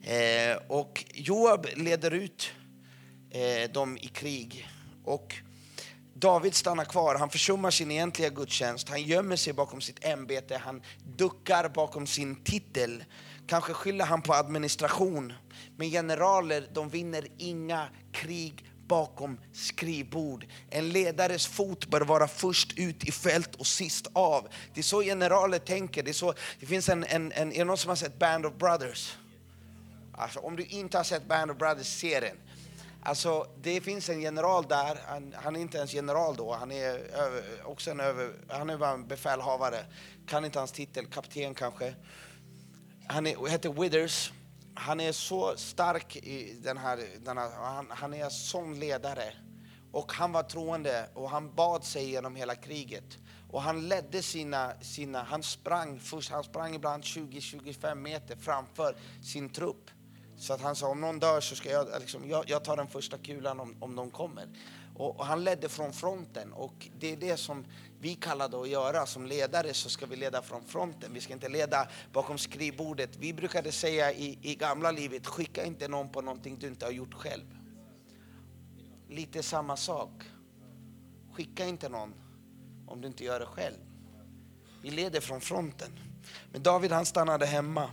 Eh, och Joab leder ut eh, dem i krig. Och David stannar kvar, han försummar sin egentliga gudstjänst, han gömmer sig bakom sitt ämbete, han duckar bakom sin titel. Kanske skyller han på administration. Men generaler, de vinner inga krig bakom skrivbord. En ledares fot bör vara först ut i fält och sist av. Det är så generaler tänker. Det, är så, det finns en, en, en, är det någon som har sett Band of Brothers? Alltså, om du inte har sett Band of Brothers, se den. Alltså, det finns en general där, han, han är inte ens general då, han är över, också en över, han är bara en befälhavare. Kan inte hans titel, kapten kanske. Han är, heter Withers. Han är så stark i den här, den här han, han är en sån ledare. Och han var troende och han bad sig genom hela kriget. Och han ledde sina, sina han sprang först, han sprang ibland 20-25 meter framför sin trupp. Så att han sa om någon dör så ska jag, liksom, jag, jag tar den första kulan om, om de kommer. Och, och, han ledde från fronten och det är det som vi kallade att göra. Som ledare så ska vi leda från fronten. Vi ska inte leda bakom skrivbordet. Vi brukade säga i, i gamla livet, skicka inte någon på någonting du inte har gjort själv. Lite samma sak. Skicka inte någon om du inte gör det själv. Vi leder från fronten. Men David han stannade hemma.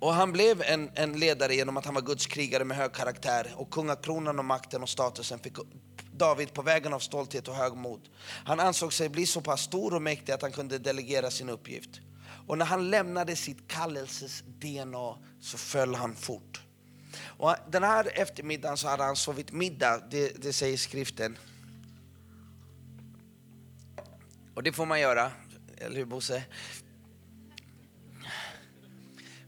Och han blev en, en ledare genom att han var Guds krigare med hög karaktär. Och kungakronan och makten och statusen fick David på vägen av stolthet och högmod. Han ansåg sig bli så pass stor och mäktig att han kunde delegera sin uppgift. Och när han lämnade sitt kallelses DNA så föll han fort. Och den här eftermiddagen så hade han sovit middag, det, det säger skriften. Och det får man göra, eller hur Bosse?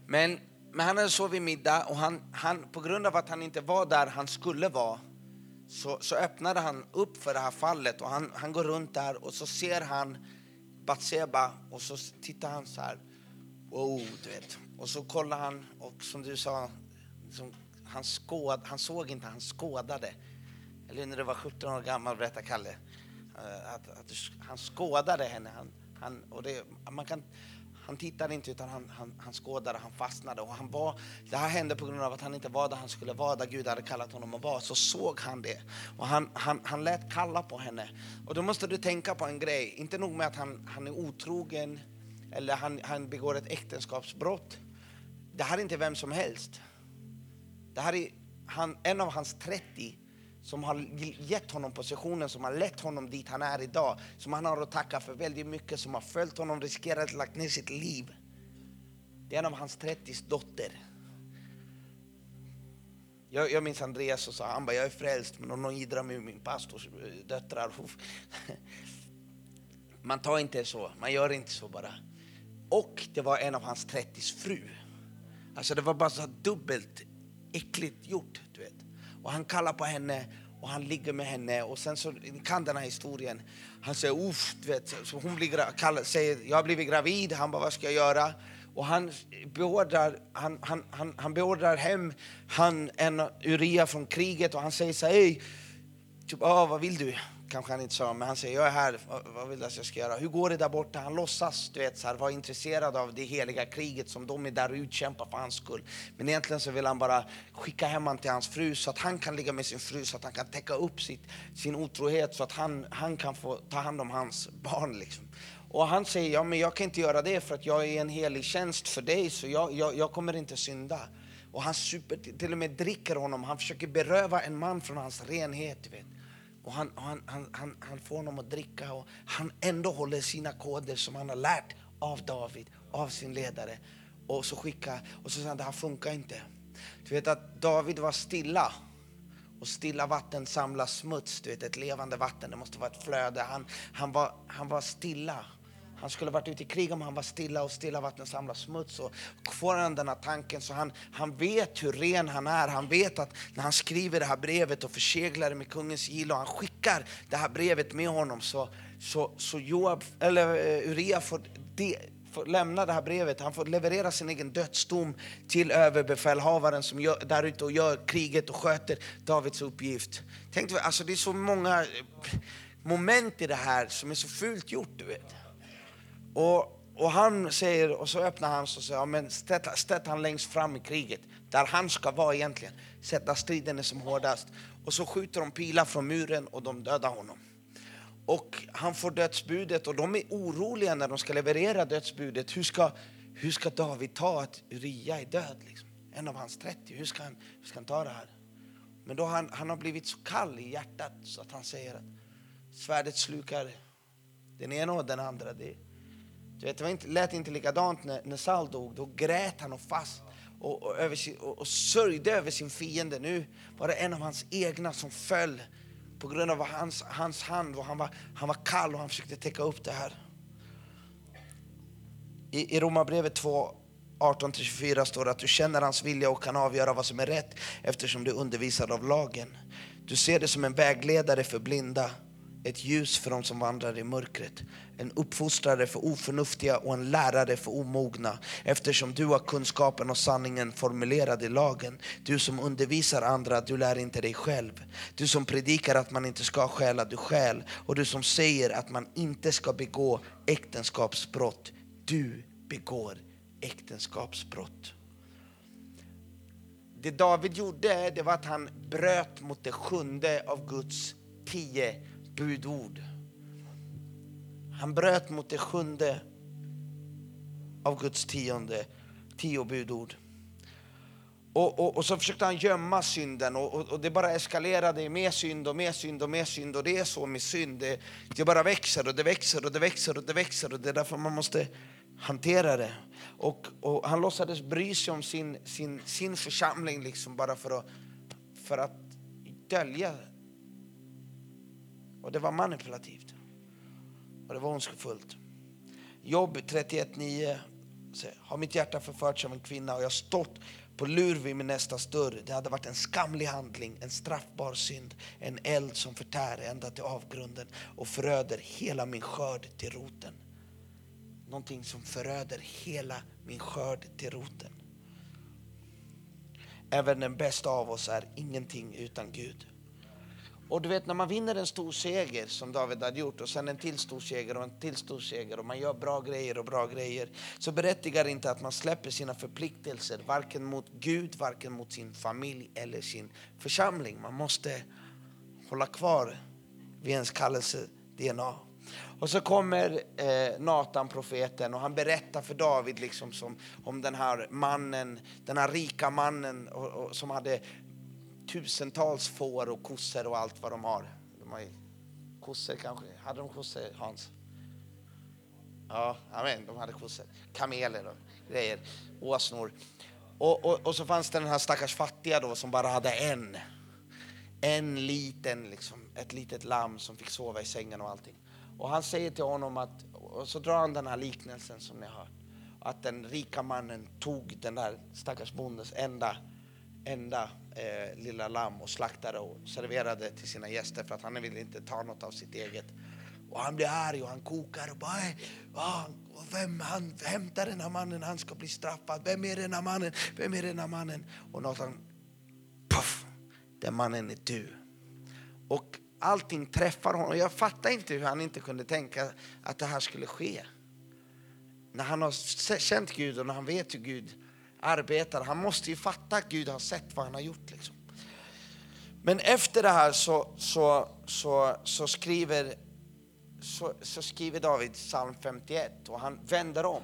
Men, men han hade sovit middag och han, han, på grund av att han inte var där han skulle vara så, så öppnade han upp för det här fallet och han, han går runt där och så ser han Batseba och så tittar han så här. Wow, du vet. Och så kollar han och som du sa, som han, skåd, han såg inte, han skådade. Eller när du var 17 år gammal, berättade Kalle. Eh, att, att, han skådade henne. Han, han, och det, man kan, han tittade inte utan han, han, han skådade, han fastnade. Och han var, det här hände på grund av att han inte var där han skulle vara, där Gud hade kallat honom att vara. Så såg han det. Och han, han, han lät kalla på henne. Och då måste du tänka på en grej. Inte nog med att han, han är otrogen eller han, han begår ett äktenskapsbrott. Det här är inte vem som helst. Det här är han, en av hans 30 som har gett honom positionen, som har lett honom dit han är idag. Som han har att tacka för väldigt mycket, som har följt honom, riskerat lagt ner sitt liv. Det är en av hans 30 dotter. Jag, jag minns Andreas och sa, han bara, jag är frälst, men om någon jiddrar med min pastors eh, döttrar. Man tar inte så, man gör inte så bara. Och det var en av hans 30 fru. Alltså det var bara så dubbelt äckligt gjort, du vet. Och han kallar på henne och han ligger med henne och sen så, kan den här historien. Han säger uff, du vet, så hon blir, kallar, säger jag har blivit gravid, han bara vad ska jag göra? Och han beordrar, han, han, han, han beordrar hem han, en Uria från kriget och han säger så här, typ, ah, vad vill du? Kanske han inte sa, men han säger jag är här, vad, vill du att jag ska göra? Hur går det där borta? Han låtsas du vet, så här, vara intresserad av det heliga kriget som de är där och utkämpar för hans skull. Men egentligen så vill han bara skicka hem honom till hans fru så att han kan ligga med sin fru, så att han kan täcka upp sitt, sin otrohet, så att han, han kan få ta hand om hans barn. Liksom. Och han säger, ja men jag kan inte göra det för att jag är en helig tjänst för dig, så jag, jag, jag kommer inte synda. Och han super, till och med dricker honom, han försöker beröva en man från hans renhet. Du vet. Och han, han, han, han, han får honom att dricka och han ändå håller sina koder som han har lärt av David, av sin ledare. Och så skickar, och så säger han, det här funkar inte. Du vet att David var stilla. Och stilla vatten samlar smuts, du vet ett levande vatten, det måste vara ett flöde. Han, han, var, han var stilla. Han skulle varit ute i krig om han var stilla och stilla vatten samlar smuts. Och får han den här tanken så han, han vet hur ren han är. Han vet att när han skriver det här brevet och förseglar det med kungens gilla och han skickar det här brevet med honom så, så, så Joab, eller eh, Uria får, de, får lämna det här brevet. Han får leverera sin egen dödsdom till överbefälhavaren som gör, där ute och gör kriget och sköter Davids uppgift. Tänk, alltså det är så många eh, moment i det här som är så fult gjort. Du vet. Och, och han säger, och så öppnar han och säger, ja, men ställ han längst fram i kriget, där han ska vara egentligen. Sätta striden är som hårdast. Och så skjuter de pilar från muren och de dödar honom. Och han får dödsbudet och de är oroliga när de ska leverera dödsbudet. Hur ska, hur ska David ta att Uria är död? Liksom? En av hans 30, hur ska han, hur ska han ta det här? Men då han, han har blivit så kall i hjärtat så att han säger att svärdet slukar den ena och den andra. Det, du vet, det var inte, lät inte likadant när, när Saul dog. Då grät han och fast och, och, över sin, och, och sörjde över sin fiende. Nu var det en av hans egna som föll på grund av hans, hans hand. Och han, var, han var kall och han försökte täcka upp det här. I, i Romarbrevet 2, 18-24 står det att du känner hans vilja och kan avgöra vad som är rätt eftersom du är undervisad av lagen. Du ser det som en vägledare för blinda, ett ljus för dem som vandrar i mörkret, en uppfostrare för oförnuftiga och en lärare för omogna, eftersom du har kunskapen och sanningen formulerad i lagen. Du som undervisar andra, du lär inte dig själv. Du som predikar att man inte ska stjäla, du stjäl. Och du som säger att man inte ska begå äktenskapsbrott, du begår äktenskapsbrott. Det David gjorde det var att han bröt mot det sjunde av Guds tio budord. Han bröt mot det sjunde av Guds tionde, tio budord. Och, och, och, så försökte han gömma synden och, och, och, det bara eskalerade mer synd och mer synd och mer synd. Och det är så med synd, det, det bara växer och det växer och det växer och det växer och det är därför man måste hantera det. Och, och han låtsades bry sig om sin, sin, sin församling liksom bara för att, för att dölja. Och det var manipulativt. Och det var ondskefullt. Jobb 31.9 har mitt hjärta förförts av en kvinna och jag stått på lur vid min nästas dörr. Det hade varit en skamlig handling, en straffbar synd, en eld som förtär ända till avgrunden och föröder hela min skörd till roten någonting som föröder hela min skörd till roten. Även den bästa av oss är ingenting utan Gud. Och du vet när man vinner en stor seger som David hade gjort och sen en till stor seger och en till stor seger och man gör bra grejer och bra grejer så berättigar det inte att man släpper sina förpliktelser varken mot Gud, varken mot sin familj eller sin församling. Man måste hålla kvar vid ens kallelse DNA. Och så kommer eh, Natan profeten och han berättar för David liksom som, om den här mannen, den här rika mannen och, och, som hade tusentals får och kossor och allt vad de har. De har kossor kanske, hade de kossor Hans? Ja, amen, de hade kossor. Kameler och grejer, åsnor. Och, och, och, så fanns det den här stackars fattiga då som bara hade en. En liten, liksom, ett litet lamm som fick sova i sängen och allting. Och han säger till honom att, och så drar han den här liknelsen som ni har hört. Att den rika mannen tog den där stackars bondens enda, enda eh, lilla lamm och slaktade och serverade till sina gäster för att han ville inte ta något av sitt eget. Och han blir arg och han kokar och bara, ah, vem han hämtar den här mannen, han ska bli straffad. Vem är den här mannen? Vem är den här mannen? Och Nathan, puff, den mannen är du. Och allting träffar honom. Jag fattar inte hur han inte kunde tänka att det här skulle ske. När han har känt Gud och när han vet hur Gud arbetar. Han måste ju fatta att Gud har sett vad han har gjort. Liksom. Men efter det här så, så, så, så skriver, så, så, skriver David psalm 51 och han vänder om.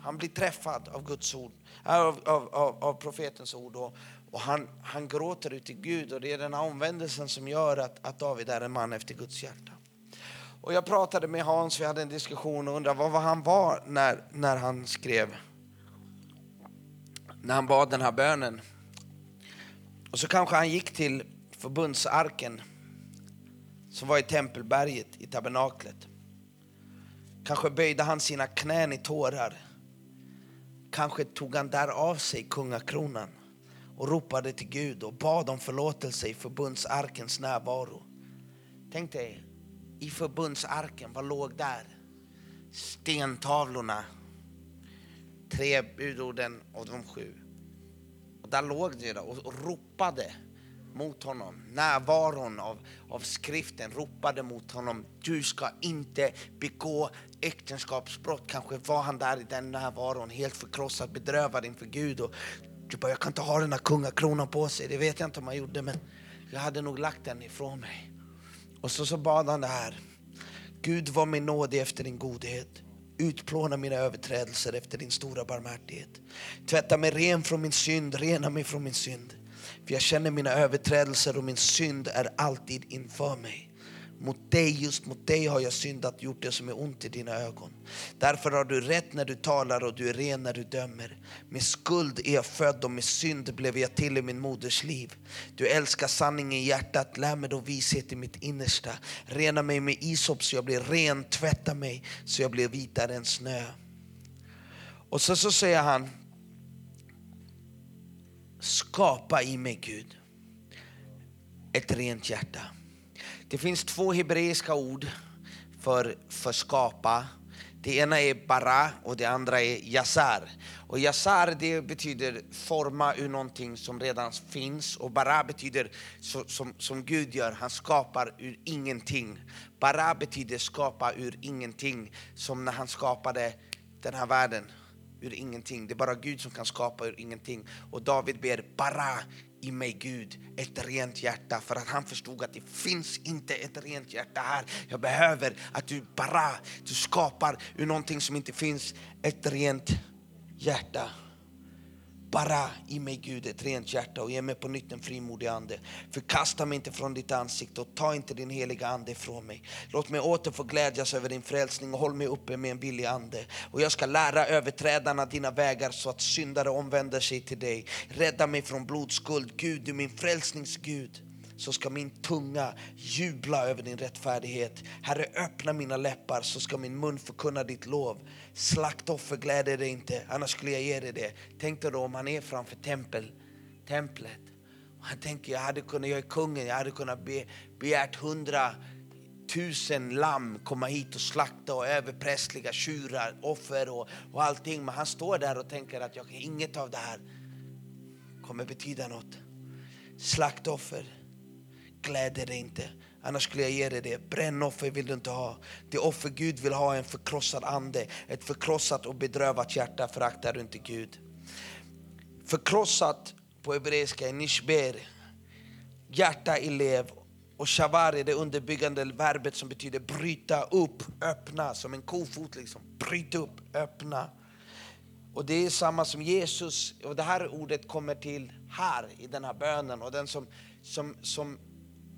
Han blir träffad av Guds ord, äh, av, av, av, av profetens ord. Och, och han, han gråter ut till Gud och det är den här omvändelsen som gör att, att David är en man efter Guds hjärta. Och jag pratade med Hans, vi hade en diskussion och undrade vad han var när, när han skrev, när han bad den här bönen. Och så kanske han gick till förbundsarken som var i tempelberget i tabernaklet. Kanske böjde han sina knän i tårar. Kanske tog han där av sig kungakronan och ropade till Gud och bad om förlåtelse i förbundsarkens närvaro. Tänk dig, i förbundsarken, vad låg där? Stentavlorna, tre budorden och de sju. Och där låg de och, och ropade mot honom. Närvaron av, av skriften ropade mot honom. Du ska inte begå äktenskapsbrott. Kanske var han där i den närvaron helt förkrossad, bedrövad inför Gud. Och du bara, jag kan inte ha den här kungakronan på sig. Det vet jag inte om han gjorde, men jag hade nog lagt den ifrån mig. Och så, så bad han det här. Gud var mig nådig efter din godhet. Utplåna mina överträdelser efter din stora barmhärtighet. Tvätta mig ren från min synd, rena mig från min synd. För jag känner mina överträdelser och min synd är alltid inför mig. Mot dig, just mot dig har jag syndat, gjort det som är ont i dina ögon. Därför har du rätt när du talar och du är ren när du dömer. Med skuld är jag född och med synd blev jag till i min moders liv. Du älskar sanningen i hjärtat, lär mig då vishet i mitt innersta. Rena mig med isop så jag blir ren, tvätta mig så jag blir vitare än snö. Och så, så säger han, skapa i mig Gud ett rent hjärta. Det finns två hebreiska ord för, för skapa. Det ena är bara och det andra är yasar. Och yasar det betyder forma ur någonting som redan finns och bara betyder så, som, som Gud gör, han skapar ur ingenting. Bara betyder skapa ur ingenting, som när han skapade den här världen ur ingenting. Det är bara Gud som kan skapa ur ingenting. Och David ber bara i mig Gud ett rent hjärta för att han förstod att det finns inte ett rent hjärta här. Jag behöver att du bara, du skapar ur någonting som inte finns ett rent hjärta. Bara i mig Gud ett rent hjärta och ge mig på nytt en frimodig ande. Förkasta mig inte från ditt ansikte och ta inte din heliga ande ifrån mig. Låt mig åter få glädjas över din frälsning och håll mig uppe med en billig ande. Och jag ska lära överträdarna dina vägar så att syndare omvänder sig till dig. Rädda mig från blodskuld. Gud, du min frälsningsgud så ska min tunga jubla över din rättfärdighet. Herre, öppna mina läppar så ska min mun förkunna ditt lov. Slaktoffer gläder dig inte, annars skulle jag ge dig det. Tänk dig då om han är framför tempel, templet. Han tänker, jag hade kunnat, jag är kungen, jag hade kunnat be, begärt hundra tusen lamm komma hit och slakta och överprästliga tjurar, offer och, och allting. Men han står där och tänker att jag, inget av det här kommer betyda något. Slaktoffer gläder dig inte. Annars skulle jag ge dig det. Brännoffer vill du inte ha. Det offer Gud vill ha är en förkrossad ande. Ett förkrossat och bedrövat hjärta föraktar du inte Gud. Förkrossat på hebreiska är nishber, hjärta i lev. Och shavar är det underbyggande verbet som betyder bryta upp, öppna, som en kofot. Liksom. Bryta upp, öppna. Och det är samma som Jesus, och det här ordet kommer till här i den här bönen. Och den som, som, som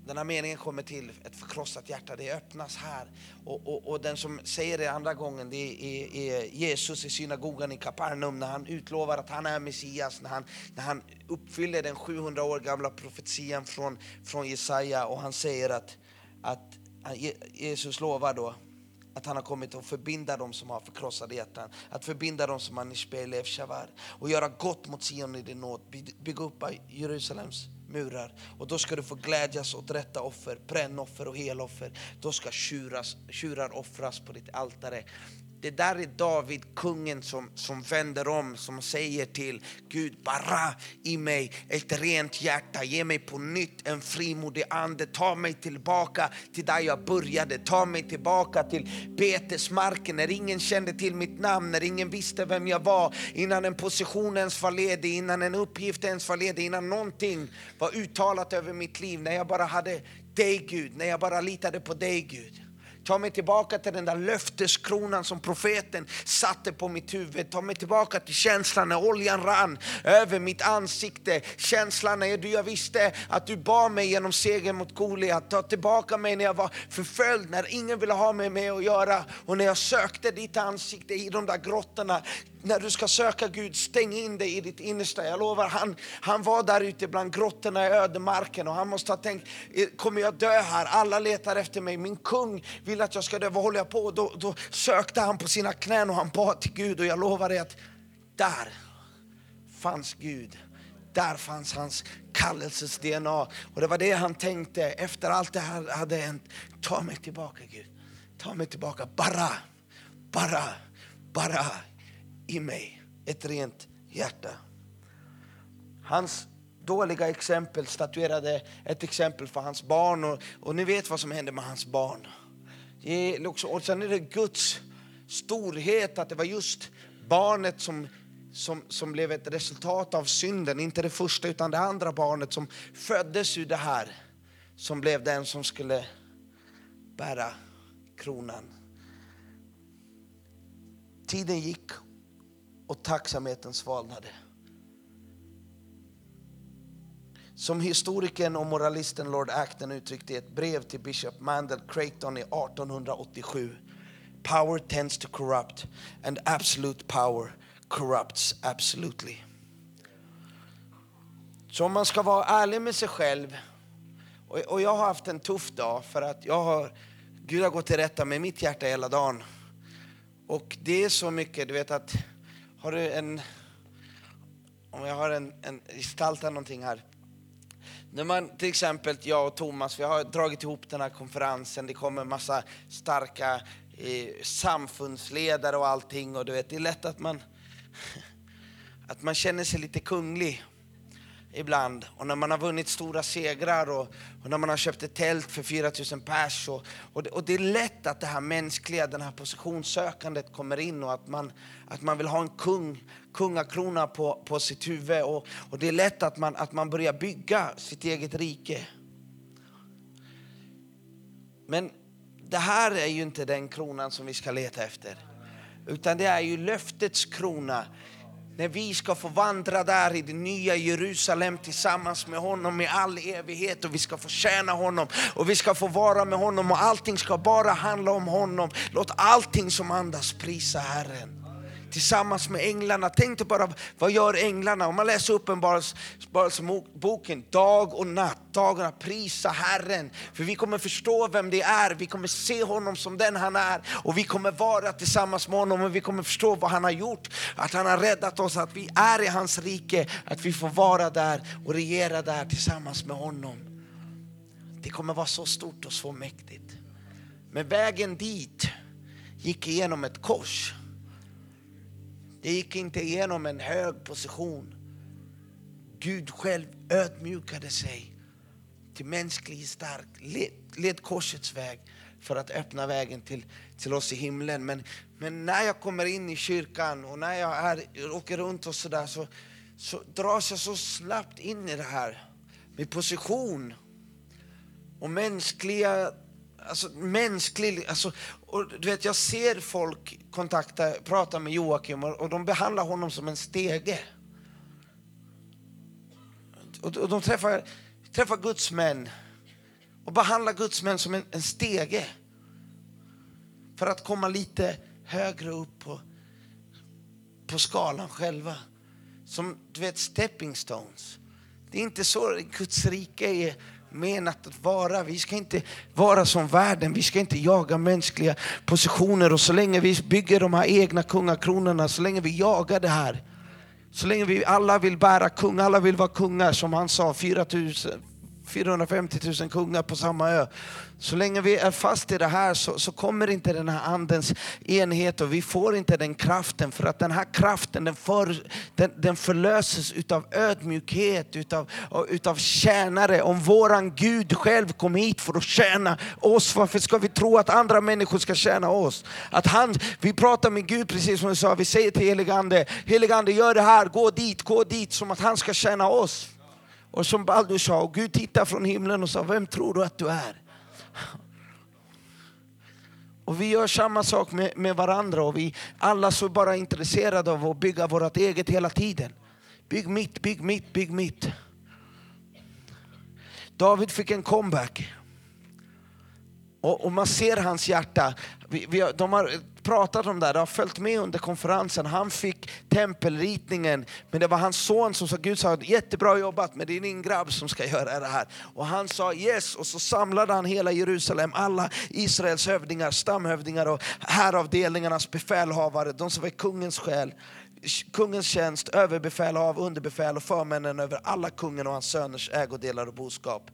den här meningen kommer till ett förkrossat hjärta, det öppnas här. Och, och, och den som säger det andra gången, det är, är, Jesus i synagogan i Kapernaum när han utlovar att han är Messias, när han, när han uppfyller den 700 år gamla profetian från, från Jesaja och han säger att, att Jesus lovar då att han har kommit att förbinda dem som har förkrossade hjärtan, att förbinda dem som har nishbelev shavar och göra gott mot Sion i din nåd, bygga upp Jerusalems murar. Och då ska du få glädjas åt rätta offer, brännoffer och heloffer. Då ska tjuras, tjurar offras på ditt altare. Det där är David, kungen, som, som vänder om, som säger till Gud, bara i mig ett rent hjärta, ge mig på nytt en frimodig ande, ta mig tillbaka till där jag började, ta mig tillbaka till betesmarken. När ingen kände till mitt namn, när ingen visste vem jag var, innan en position ens var ledig, innan en uppgift ens var ledig, innan någonting var uttalat över mitt liv, när jag bara hade dig Gud, när jag bara litade på dig Gud. Ta mig tillbaka till den där löfteskronan som profeten satte på mitt huvud. Ta mig tillbaka till känslan när oljan rann över mitt ansikte. Känslan när jag visste att du bar mig genom segern mot Goliat. Ta tillbaka mig när jag var förföljd, när ingen ville ha mig med att göra. Och när jag sökte ditt ansikte i de där grottorna när du ska söka Gud, stäng in dig i ditt innersta. Jag lovar, han, han var där ute bland grottorna i ödemarken och han måste ha tänkt, eh, kommer jag dö här? Alla letar efter mig. Min kung vill att jag ska dö. Vad håller jag på? Då, då sökte han på sina knän och han bad till Gud och jag lovar dig att där fanns Gud. Där fanns hans kallelses DNA. Och det var det han tänkte efter allt det här hade hänt. Ta mig tillbaka Gud. Ta mig tillbaka. Bara, bara, bara i mig ett rent hjärta. Hans dåliga exempel statuerade ett exempel för hans barn och, och ni vet vad som hände med hans barn. Och sen är det Guds storhet att det var just barnet som, som, som blev ett resultat av synden, inte det första utan det andra barnet som föddes ur det här, som blev den som skulle bära kronan. Tiden gick och tacksamheten svalnade. Som historikern och moralisten Lord Acton uttryckte i ett brev till Bishop Mandel Creighton i 1887. Power tends to corrupt and absolute power corrupts absolutely. Så om man ska vara ärlig med sig själv, och, och jag har haft en tuff dag för att jag har, Gud har gått till rätta med mitt hjärta hela dagen. Och det är så mycket, du vet att, har du en, om jag har en, en gestaltar någonting här. När man, till exempel jag och Thomas, vi har dragit ihop den här konferensen, det kommer en massa starka eh, samfundsledare och allting. Och du vet, det är lätt att man, att man känner sig lite kunglig ibland. Och när man har vunnit stora segrar och, och när man har köpt ett tält för 4000 pers. Och, och, det, och det är lätt att det här mänskliga, den här positionssökandet kommer in och att man, att man vill ha en kung, kungakrona på, på sitt huvud. Och, och det är lätt att man, att man börjar bygga sitt eget rike. Men det här är ju inte den kronan som vi ska leta efter. Utan det är ju löftets krona när vi ska få vandra där i det nya Jerusalem tillsammans med honom i all evighet och vi ska få tjäna honom och vi ska få vara med honom och allting ska bara handla om honom. Låt allting som andas prisa Herren tillsammans med änglarna. Tänk dig bara, vad gör änglarna? Om man läser Uppenbarelseboken, dag och natt, dag och natt, prisa Herren. För vi kommer förstå vem det är, vi kommer se honom som den han är och vi kommer vara tillsammans med honom och vi kommer förstå vad han har gjort. Att han har räddat oss, att vi är i hans rike, att vi får vara där och regera där tillsammans med honom. Det kommer vara så stort och så mäktigt. Men vägen dit gick igenom ett kors. Det gick inte igenom en hög position. Gud själv ödmjukade sig till mänsklig stark, led, led korsets väg för att öppna vägen till, till oss i himlen. Men, men när jag kommer in i kyrkan och när jag är, åker runt och sådär så, så dras jag så snabbt in i det här med position och mänskliga alltså mänsklig, alltså, och du vet jag ser folk kontakta, prata med Joakim och, och de behandlar honom som en stege. Och, och de träffar, träffar Guds män och behandlar Guds män som en, en stege. För att komma lite högre upp på, på skalan själva. Som du vet stepping stones. Det är inte så Guds rike är menat att vara. Vi ska inte vara som världen, vi ska inte jaga mänskliga positioner. Och så länge vi bygger de här egna kungakronorna, så länge vi jagar det här, så länge vi alla vill bära kung, alla vill vara kungar, som han sa, 4000, 450 000 kungar på samma ö. Så länge vi är fast i det här så, så, kommer inte den här andens enhet och vi får inte den kraften för att den här kraften den, för, den, den förlöses utav ödmjukhet, utav, utav tjänare. Om våran Gud själv kom hit för att tjäna oss, varför ska vi tro att andra människor ska tjäna oss? Att han, vi pratar med Gud precis som du sa, vi säger till heligande, heligande gör det här, gå dit, gå dit, som att han ska tjäna oss. Och som Baldur sa, och Gud tittade från himlen och sa, vem tror du att du är? Och vi gör samma sak med, med varandra och vi alla så bara intresserade av att bygga vårt eget hela tiden. Bygg mitt, bygg mitt, bygg mitt. David fick en comeback. Och, och man ser hans hjärta. Vi, vi, de har pratat om det, här, det har följt med under konferensen. Han fick tempelritningen, men det var hans son som sa, Gud sa jättebra jobbat, men det är din grabb som ska göra det här. Och han sa yes, och så samlade han hela Jerusalem, alla Israels hövdingar, stamhövdingar och häravdelningarnas befälhavare, de som var kungens själ kungens tjänst, överbefälhav, underbefäl och förmännen över alla kungen och hans söners ägodelar och boskap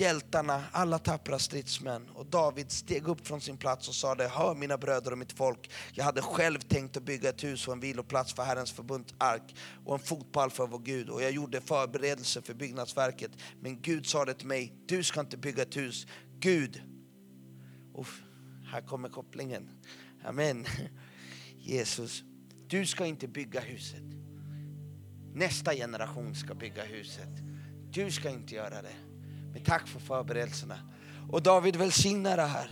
hjältarna, alla tappra stridsmän. Och David steg upp från sin plats och sade, hör mina bröder och mitt folk, jag hade själv tänkt att bygga ett hus och en viloplats för Herrens förbundsark och en fotpall för vår Gud. Och jag gjorde förberedelser för byggnadsverket. Men Gud sa det till mig, du ska inte bygga ett hus. Gud, Uff, här kommer kopplingen. Amen. Jesus, du ska inte bygga huset. Nästa generation ska bygga huset. Du ska inte göra det. Men tack för förberedelserna. Och David välsignar det här.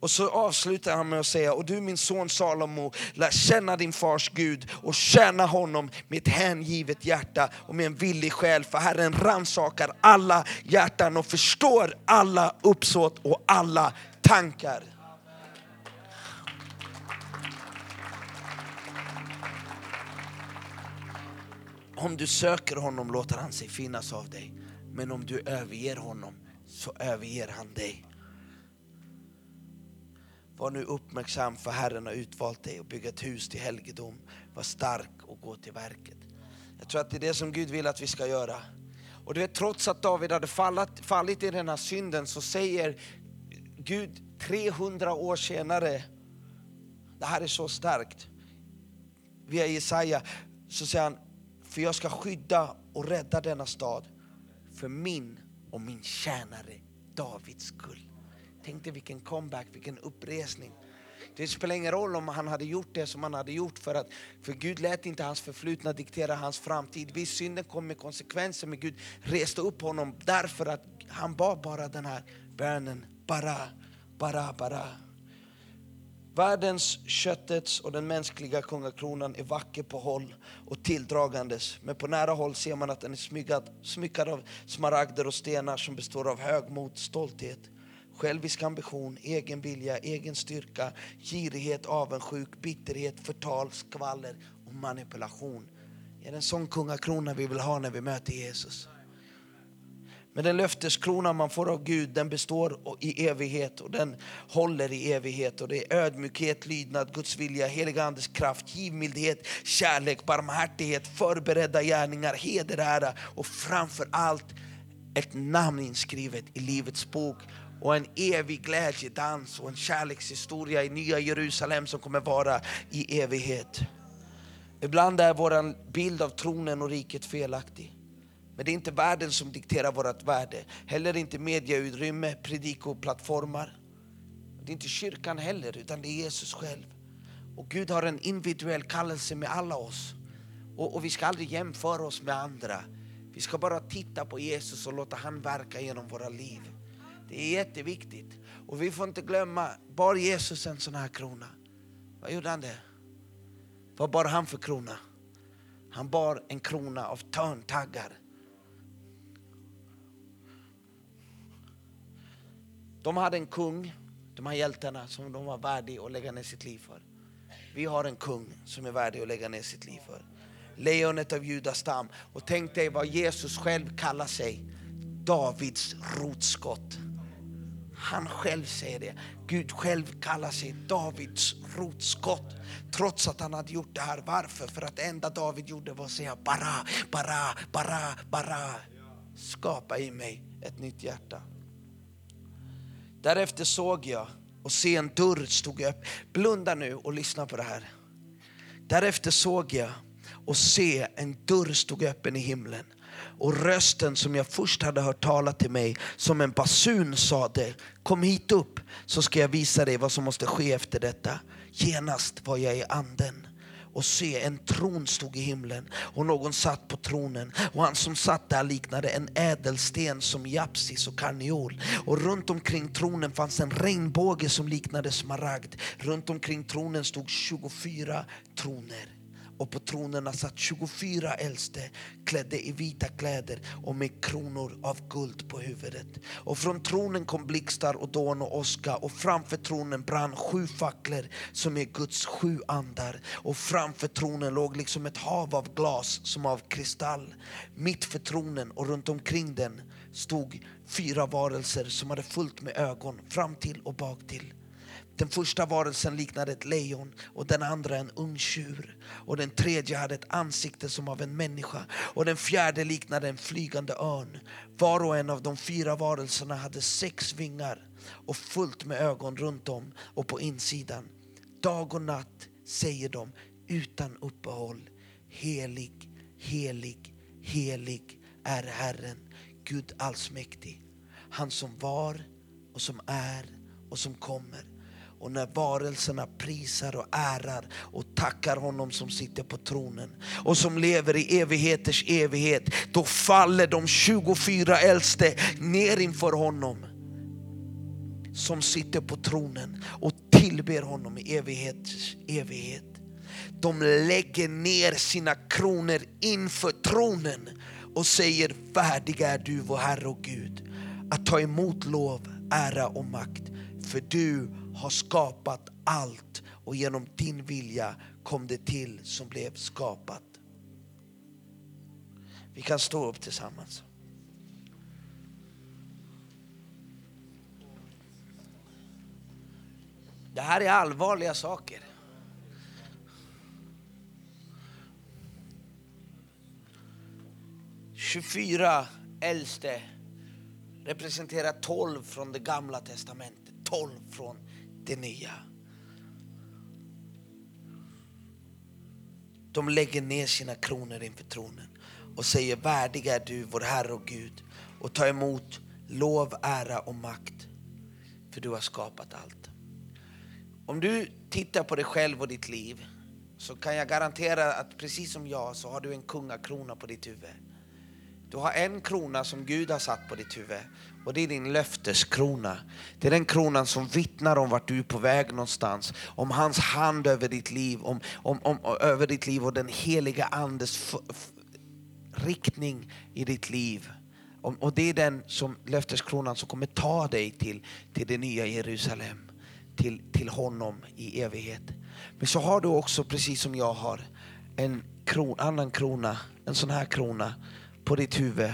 Och så avslutar han med att säga, och du min son Salomo, lär känna din fars Gud och tjäna honom med ett hängivet hjärta och med en villig själ. För Herren rannsakar alla hjärtan och förstår alla uppsåt och alla tankar. Om du söker honom låter han sig finnas av dig. Men om du överger honom så överger han dig. Var nu uppmärksam för Herren har utvalt dig att bygga ett hus till helgedom. Var stark och gå till verket. Jag tror att det är det som Gud vill att vi ska göra. Och du vet, trots att David hade fallat, fallit i den här synden så säger Gud 300 år senare, det här är så starkt, via Jesaja, så säger han, för jag ska skydda och rädda denna stad för min och min tjänare Davids skull. Tänk dig vilken comeback, vilken uppresning. Det spelar ingen roll om han hade gjort det som han hade gjort för att för Gud lät inte hans förflutna diktera hans framtid. Visst, synden kom med konsekvenser men Gud reste upp honom därför att han bad bara den här bönen. Bara, bara, bara. Världens, köttets och den mänskliga kungakronan är vacker på håll och tilldragandes. Men på nära håll ser man att den är smyckad, smyckad av smaragder och stenar som består av högmod, stolthet, självisk ambition, egen vilja, egen styrka, girighet, avundsjuk, bitterhet, förtal, skvaller och manipulation. Är det en sån kungakrona vi vill ha när vi möter Jesus? Men den löfteskrona man får av Gud den består i evighet och den håller i evighet. Och det är ödmjukhet, lydnad, Guds vilja, helig andes kraft, givmildhet, kärlek, barmhärtighet, förberedda gärningar, heder, ära och framför allt ett namn inskrivet i Livets bok och en evig glädjedans och en kärlekshistoria i Nya Jerusalem som kommer vara i evighet. Ibland är vår bild av tronen och riket felaktig. Men det är inte världen som dikterar vårt värde. Heller inte medieutrymme, predikoplattformar. Det är inte kyrkan heller, utan det är Jesus själv. Och Gud har en individuell kallelse med alla oss. Och, och vi ska aldrig jämföra oss med andra. Vi ska bara titta på Jesus och låta han verka genom våra liv. Det är jätteviktigt. Och vi får inte glömma, bar Jesus en sån här krona? Vad gjorde han det? Vad bar han för krona? Han bar en krona av törntaggar. De hade en kung, de här hjältarna, som de var värdiga att lägga ner sitt liv för. Vi har en kung som är värdig att lägga ner sitt liv för. Lejonet av Judas stam. Och tänk dig vad Jesus själv kallar sig. Davids rotskott. Han själv säger det. Gud själv kallar sig Davids rotskott. Trots att han hade gjort det här. Varför? För att det enda David gjorde var att säga bara, bara, bara, bara. Skapa i mig ett nytt hjärta. Därefter såg jag och se en dörr stod upp. Blunda nu och lyssna på det här. Därefter såg jag och se en dörr stod öppen i himlen. Och rösten som jag först hade hört tala till mig som en basun sade, kom hit upp så ska jag visa dig vad som måste ske efter detta. Genast var jag i anden och se en tron stod i himlen och någon satt på tronen. Och han som satt där liknade en ädelsten som japsis och karneol. Och runt omkring tronen fanns en regnbåge som liknade smaragd. Runt omkring tronen stod 24 troner och på tronerna satt 24 äldste klädda i vita kläder och med kronor av guld på huvudet. Och från tronen kom blixtar och dån och åska och framför tronen brann sju facklor som är Guds sju andar. Och framför tronen låg liksom ett hav av glas som av kristall. Mitt för tronen och runt omkring den stod fyra varelser som hade fullt med ögon fram till och bak till. Den första varelsen liknade ett lejon och den andra en ung tjur. Och den tredje hade ett ansikte som av en människa och den fjärde liknade en flygande örn. Var och en av de fyra varelserna hade sex vingar och fullt med ögon runt om och på insidan. Dag och natt säger de utan uppehåll. Helig, helig, helig är Herren, Gud allsmäktig. Han som var och som är och som kommer. Och när varelserna prisar och ärar och tackar honom som sitter på tronen och som lever i evigheters evighet, då faller de 24 äldste ner inför honom som sitter på tronen och tillber honom i evigheters evighet. De lägger ner sina kronor inför tronen och säger värdig är du vår Herre och Gud att ta emot lov, ära och makt. För du har skapat allt och genom din vilja kom det till som blev skapat. Vi kan stå upp tillsammans. Det här är allvarliga saker. Tjugofyra äldste representerar tolv från det gamla testamentet, tolv från det nya. De lägger ner sina kronor inför tronen och säger värdig är du, vår Herre och Gud, och ta emot lov, ära och makt, för du har skapat allt. Om du tittar på dig själv och ditt liv så kan jag garantera att precis som jag så har du en kungakrona på ditt huvud. Du har en krona som Gud har satt på ditt huvud och det är din löfteskrona. Det är den kronan som vittnar om vart du är på väg någonstans. Om hans hand över ditt liv, om, om, om över ditt liv och den heliga andes riktning i ditt liv. Och det är den som löfteskronan som kommer ta dig till, till det nya Jerusalem, till, till honom i evighet. Men så har du också, precis som jag har, en kron, annan krona, en sån här krona på ditt huvud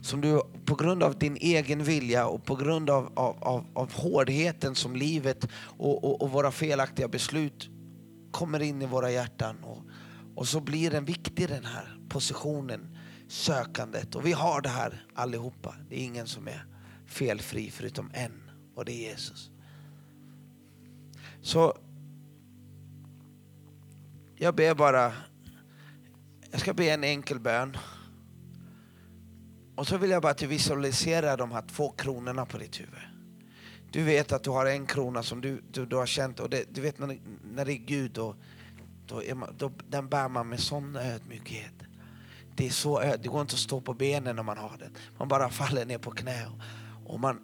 som du på grund av din egen vilja och på grund av, av, av, av hårdheten som livet och, och, och, våra felaktiga beslut kommer in i våra hjärtan. Och, och så blir den viktig den här positionen, sökandet. Och vi har det här allihopa. Det är ingen som är felfri förutom en och det är Jesus. Så jag ber bara, jag ska be en enkel bön. Och så vill jag bara att du visualiserar de här två kronorna på ditt huvud. Du vet att du har en krona som du, du, du har känt, och det, du vet när, när det är Gud, då, då, är man, då den bär man med sån ödmjukhet. Det, är så, det går inte att stå på benen när man har den. Man bara faller ner på knä. Och man,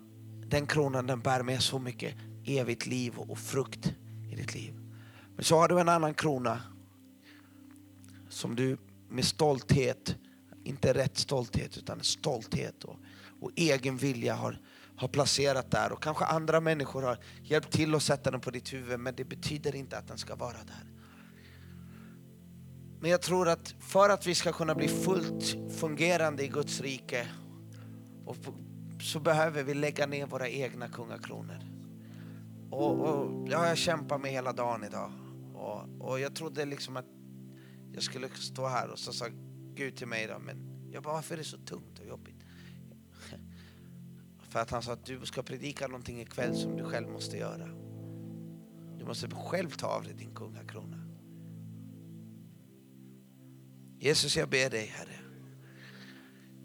den kronan den bär med så mycket evigt liv och frukt i ditt liv. Men så har du en annan krona som du med stolthet inte rätt stolthet utan stolthet och, och egen vilja har, har placerat där. Och kanske andra människor har hjälpt till att sätta den på ditt huvud men det betyder inte att den ska vara där. Men jag tror att för att vi ska kunna bli fullt fungerande i Guds rike och så behöver vi lägga ner våra egna kungakronor. Och, och det har jag kämpat med hela dagen idag. Och, och jag trodde liksom att jag skulle stå här och så sa Gud till mig idag, men jag bara, varför är det så tungt och jobbigt? För att han sa att du ska predika någonting ikväll som du själv måste göra. Du måste själv ta av dig din kungakrona. Jesus, jag ber dig Herre.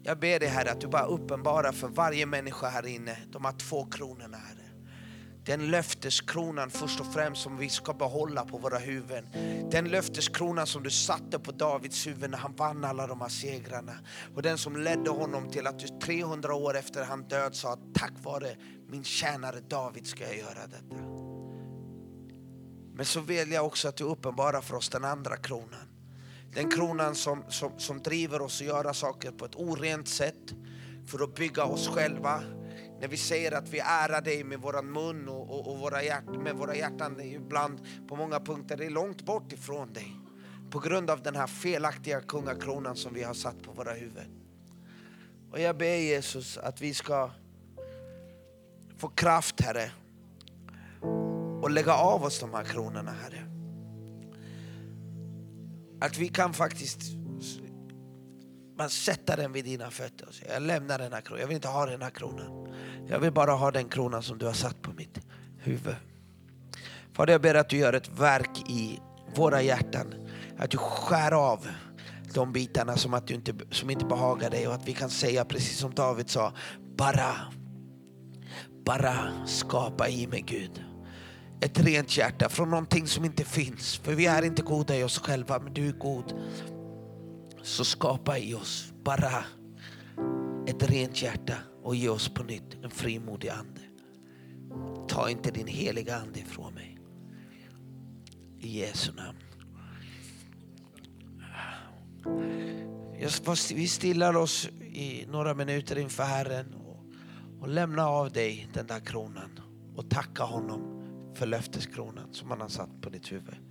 Jag ber dig Herre att du bara uppenbarar för varje människa här inne de här två kronorna här den löfteskronan först och främst som vi ska behålla på våra huvuden. Den löfteskronan som du satte på Davids huvud när han vann alla de här segrarna. Och den som ledde honom till att du 300 år efter han död sa att tack vare min tjänare David ska jag göra detta. Men så vill jag också att du uppenbarar för oss den andra kronan. Den kronan som, som, som driver oss att göra saker på ett orent sätt för att bygga oss själva när vi säger att vi ärar dig med våran mun och, och, och våra hjärt, med våra hjärtan ibland på många punkter det är långt bort ifrån dig. På grund av den här felaktiga kungakronan som vi har satt på våra huvuden. Och jag ber Jesus att vi ska få kraft Herre och lägga av oss de här kronorna Herre. Att vi kan faktiskt man sätta den vid dina fötter och säga, jag lämnar den här kronan, jag vill inte ha den här kronan. Jag vill bara ha den kronan som du har satt på mitt huvud. Fader, jag ber att du gör ett verk i våra hjärtan. Att du skär av de bitarna som, att du inte, som inte behagar dig och att vi kan säga precis som David sa, bara, bara skapa i mig Gud. Ett rent hjärta från någonting som inte finns. För vi är inte goda i oss själva, men du är god. Så skapa i oss bara ett rent hjärta och ge oss på nytt en frimodig ande. Ta inte din heliga ande ifrån mig. I Jesu namn. Vi stillar oss i några minuter inför Herren och, lämna av dig den där kronan och tacka honom för löfteskronan som han har satt på ditt huvud.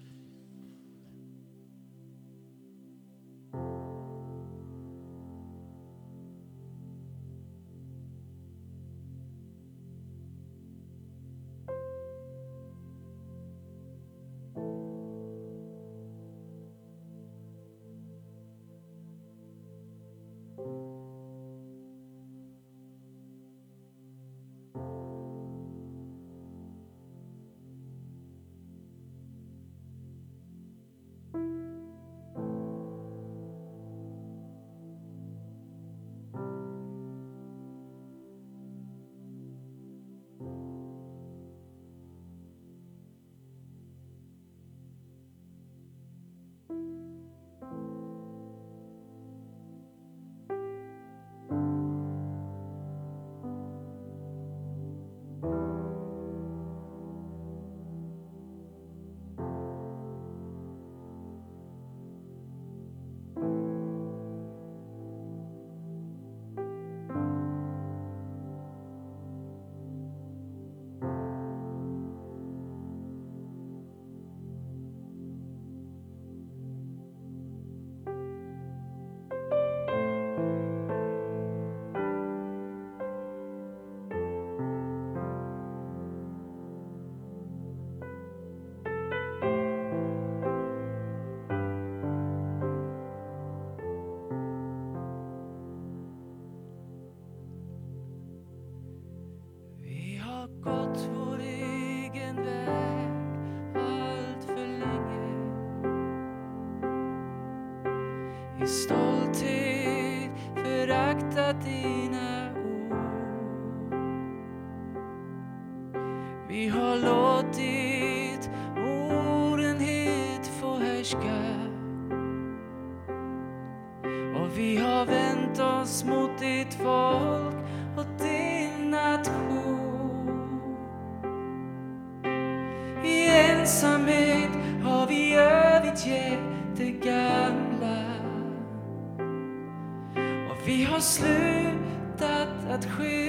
att ske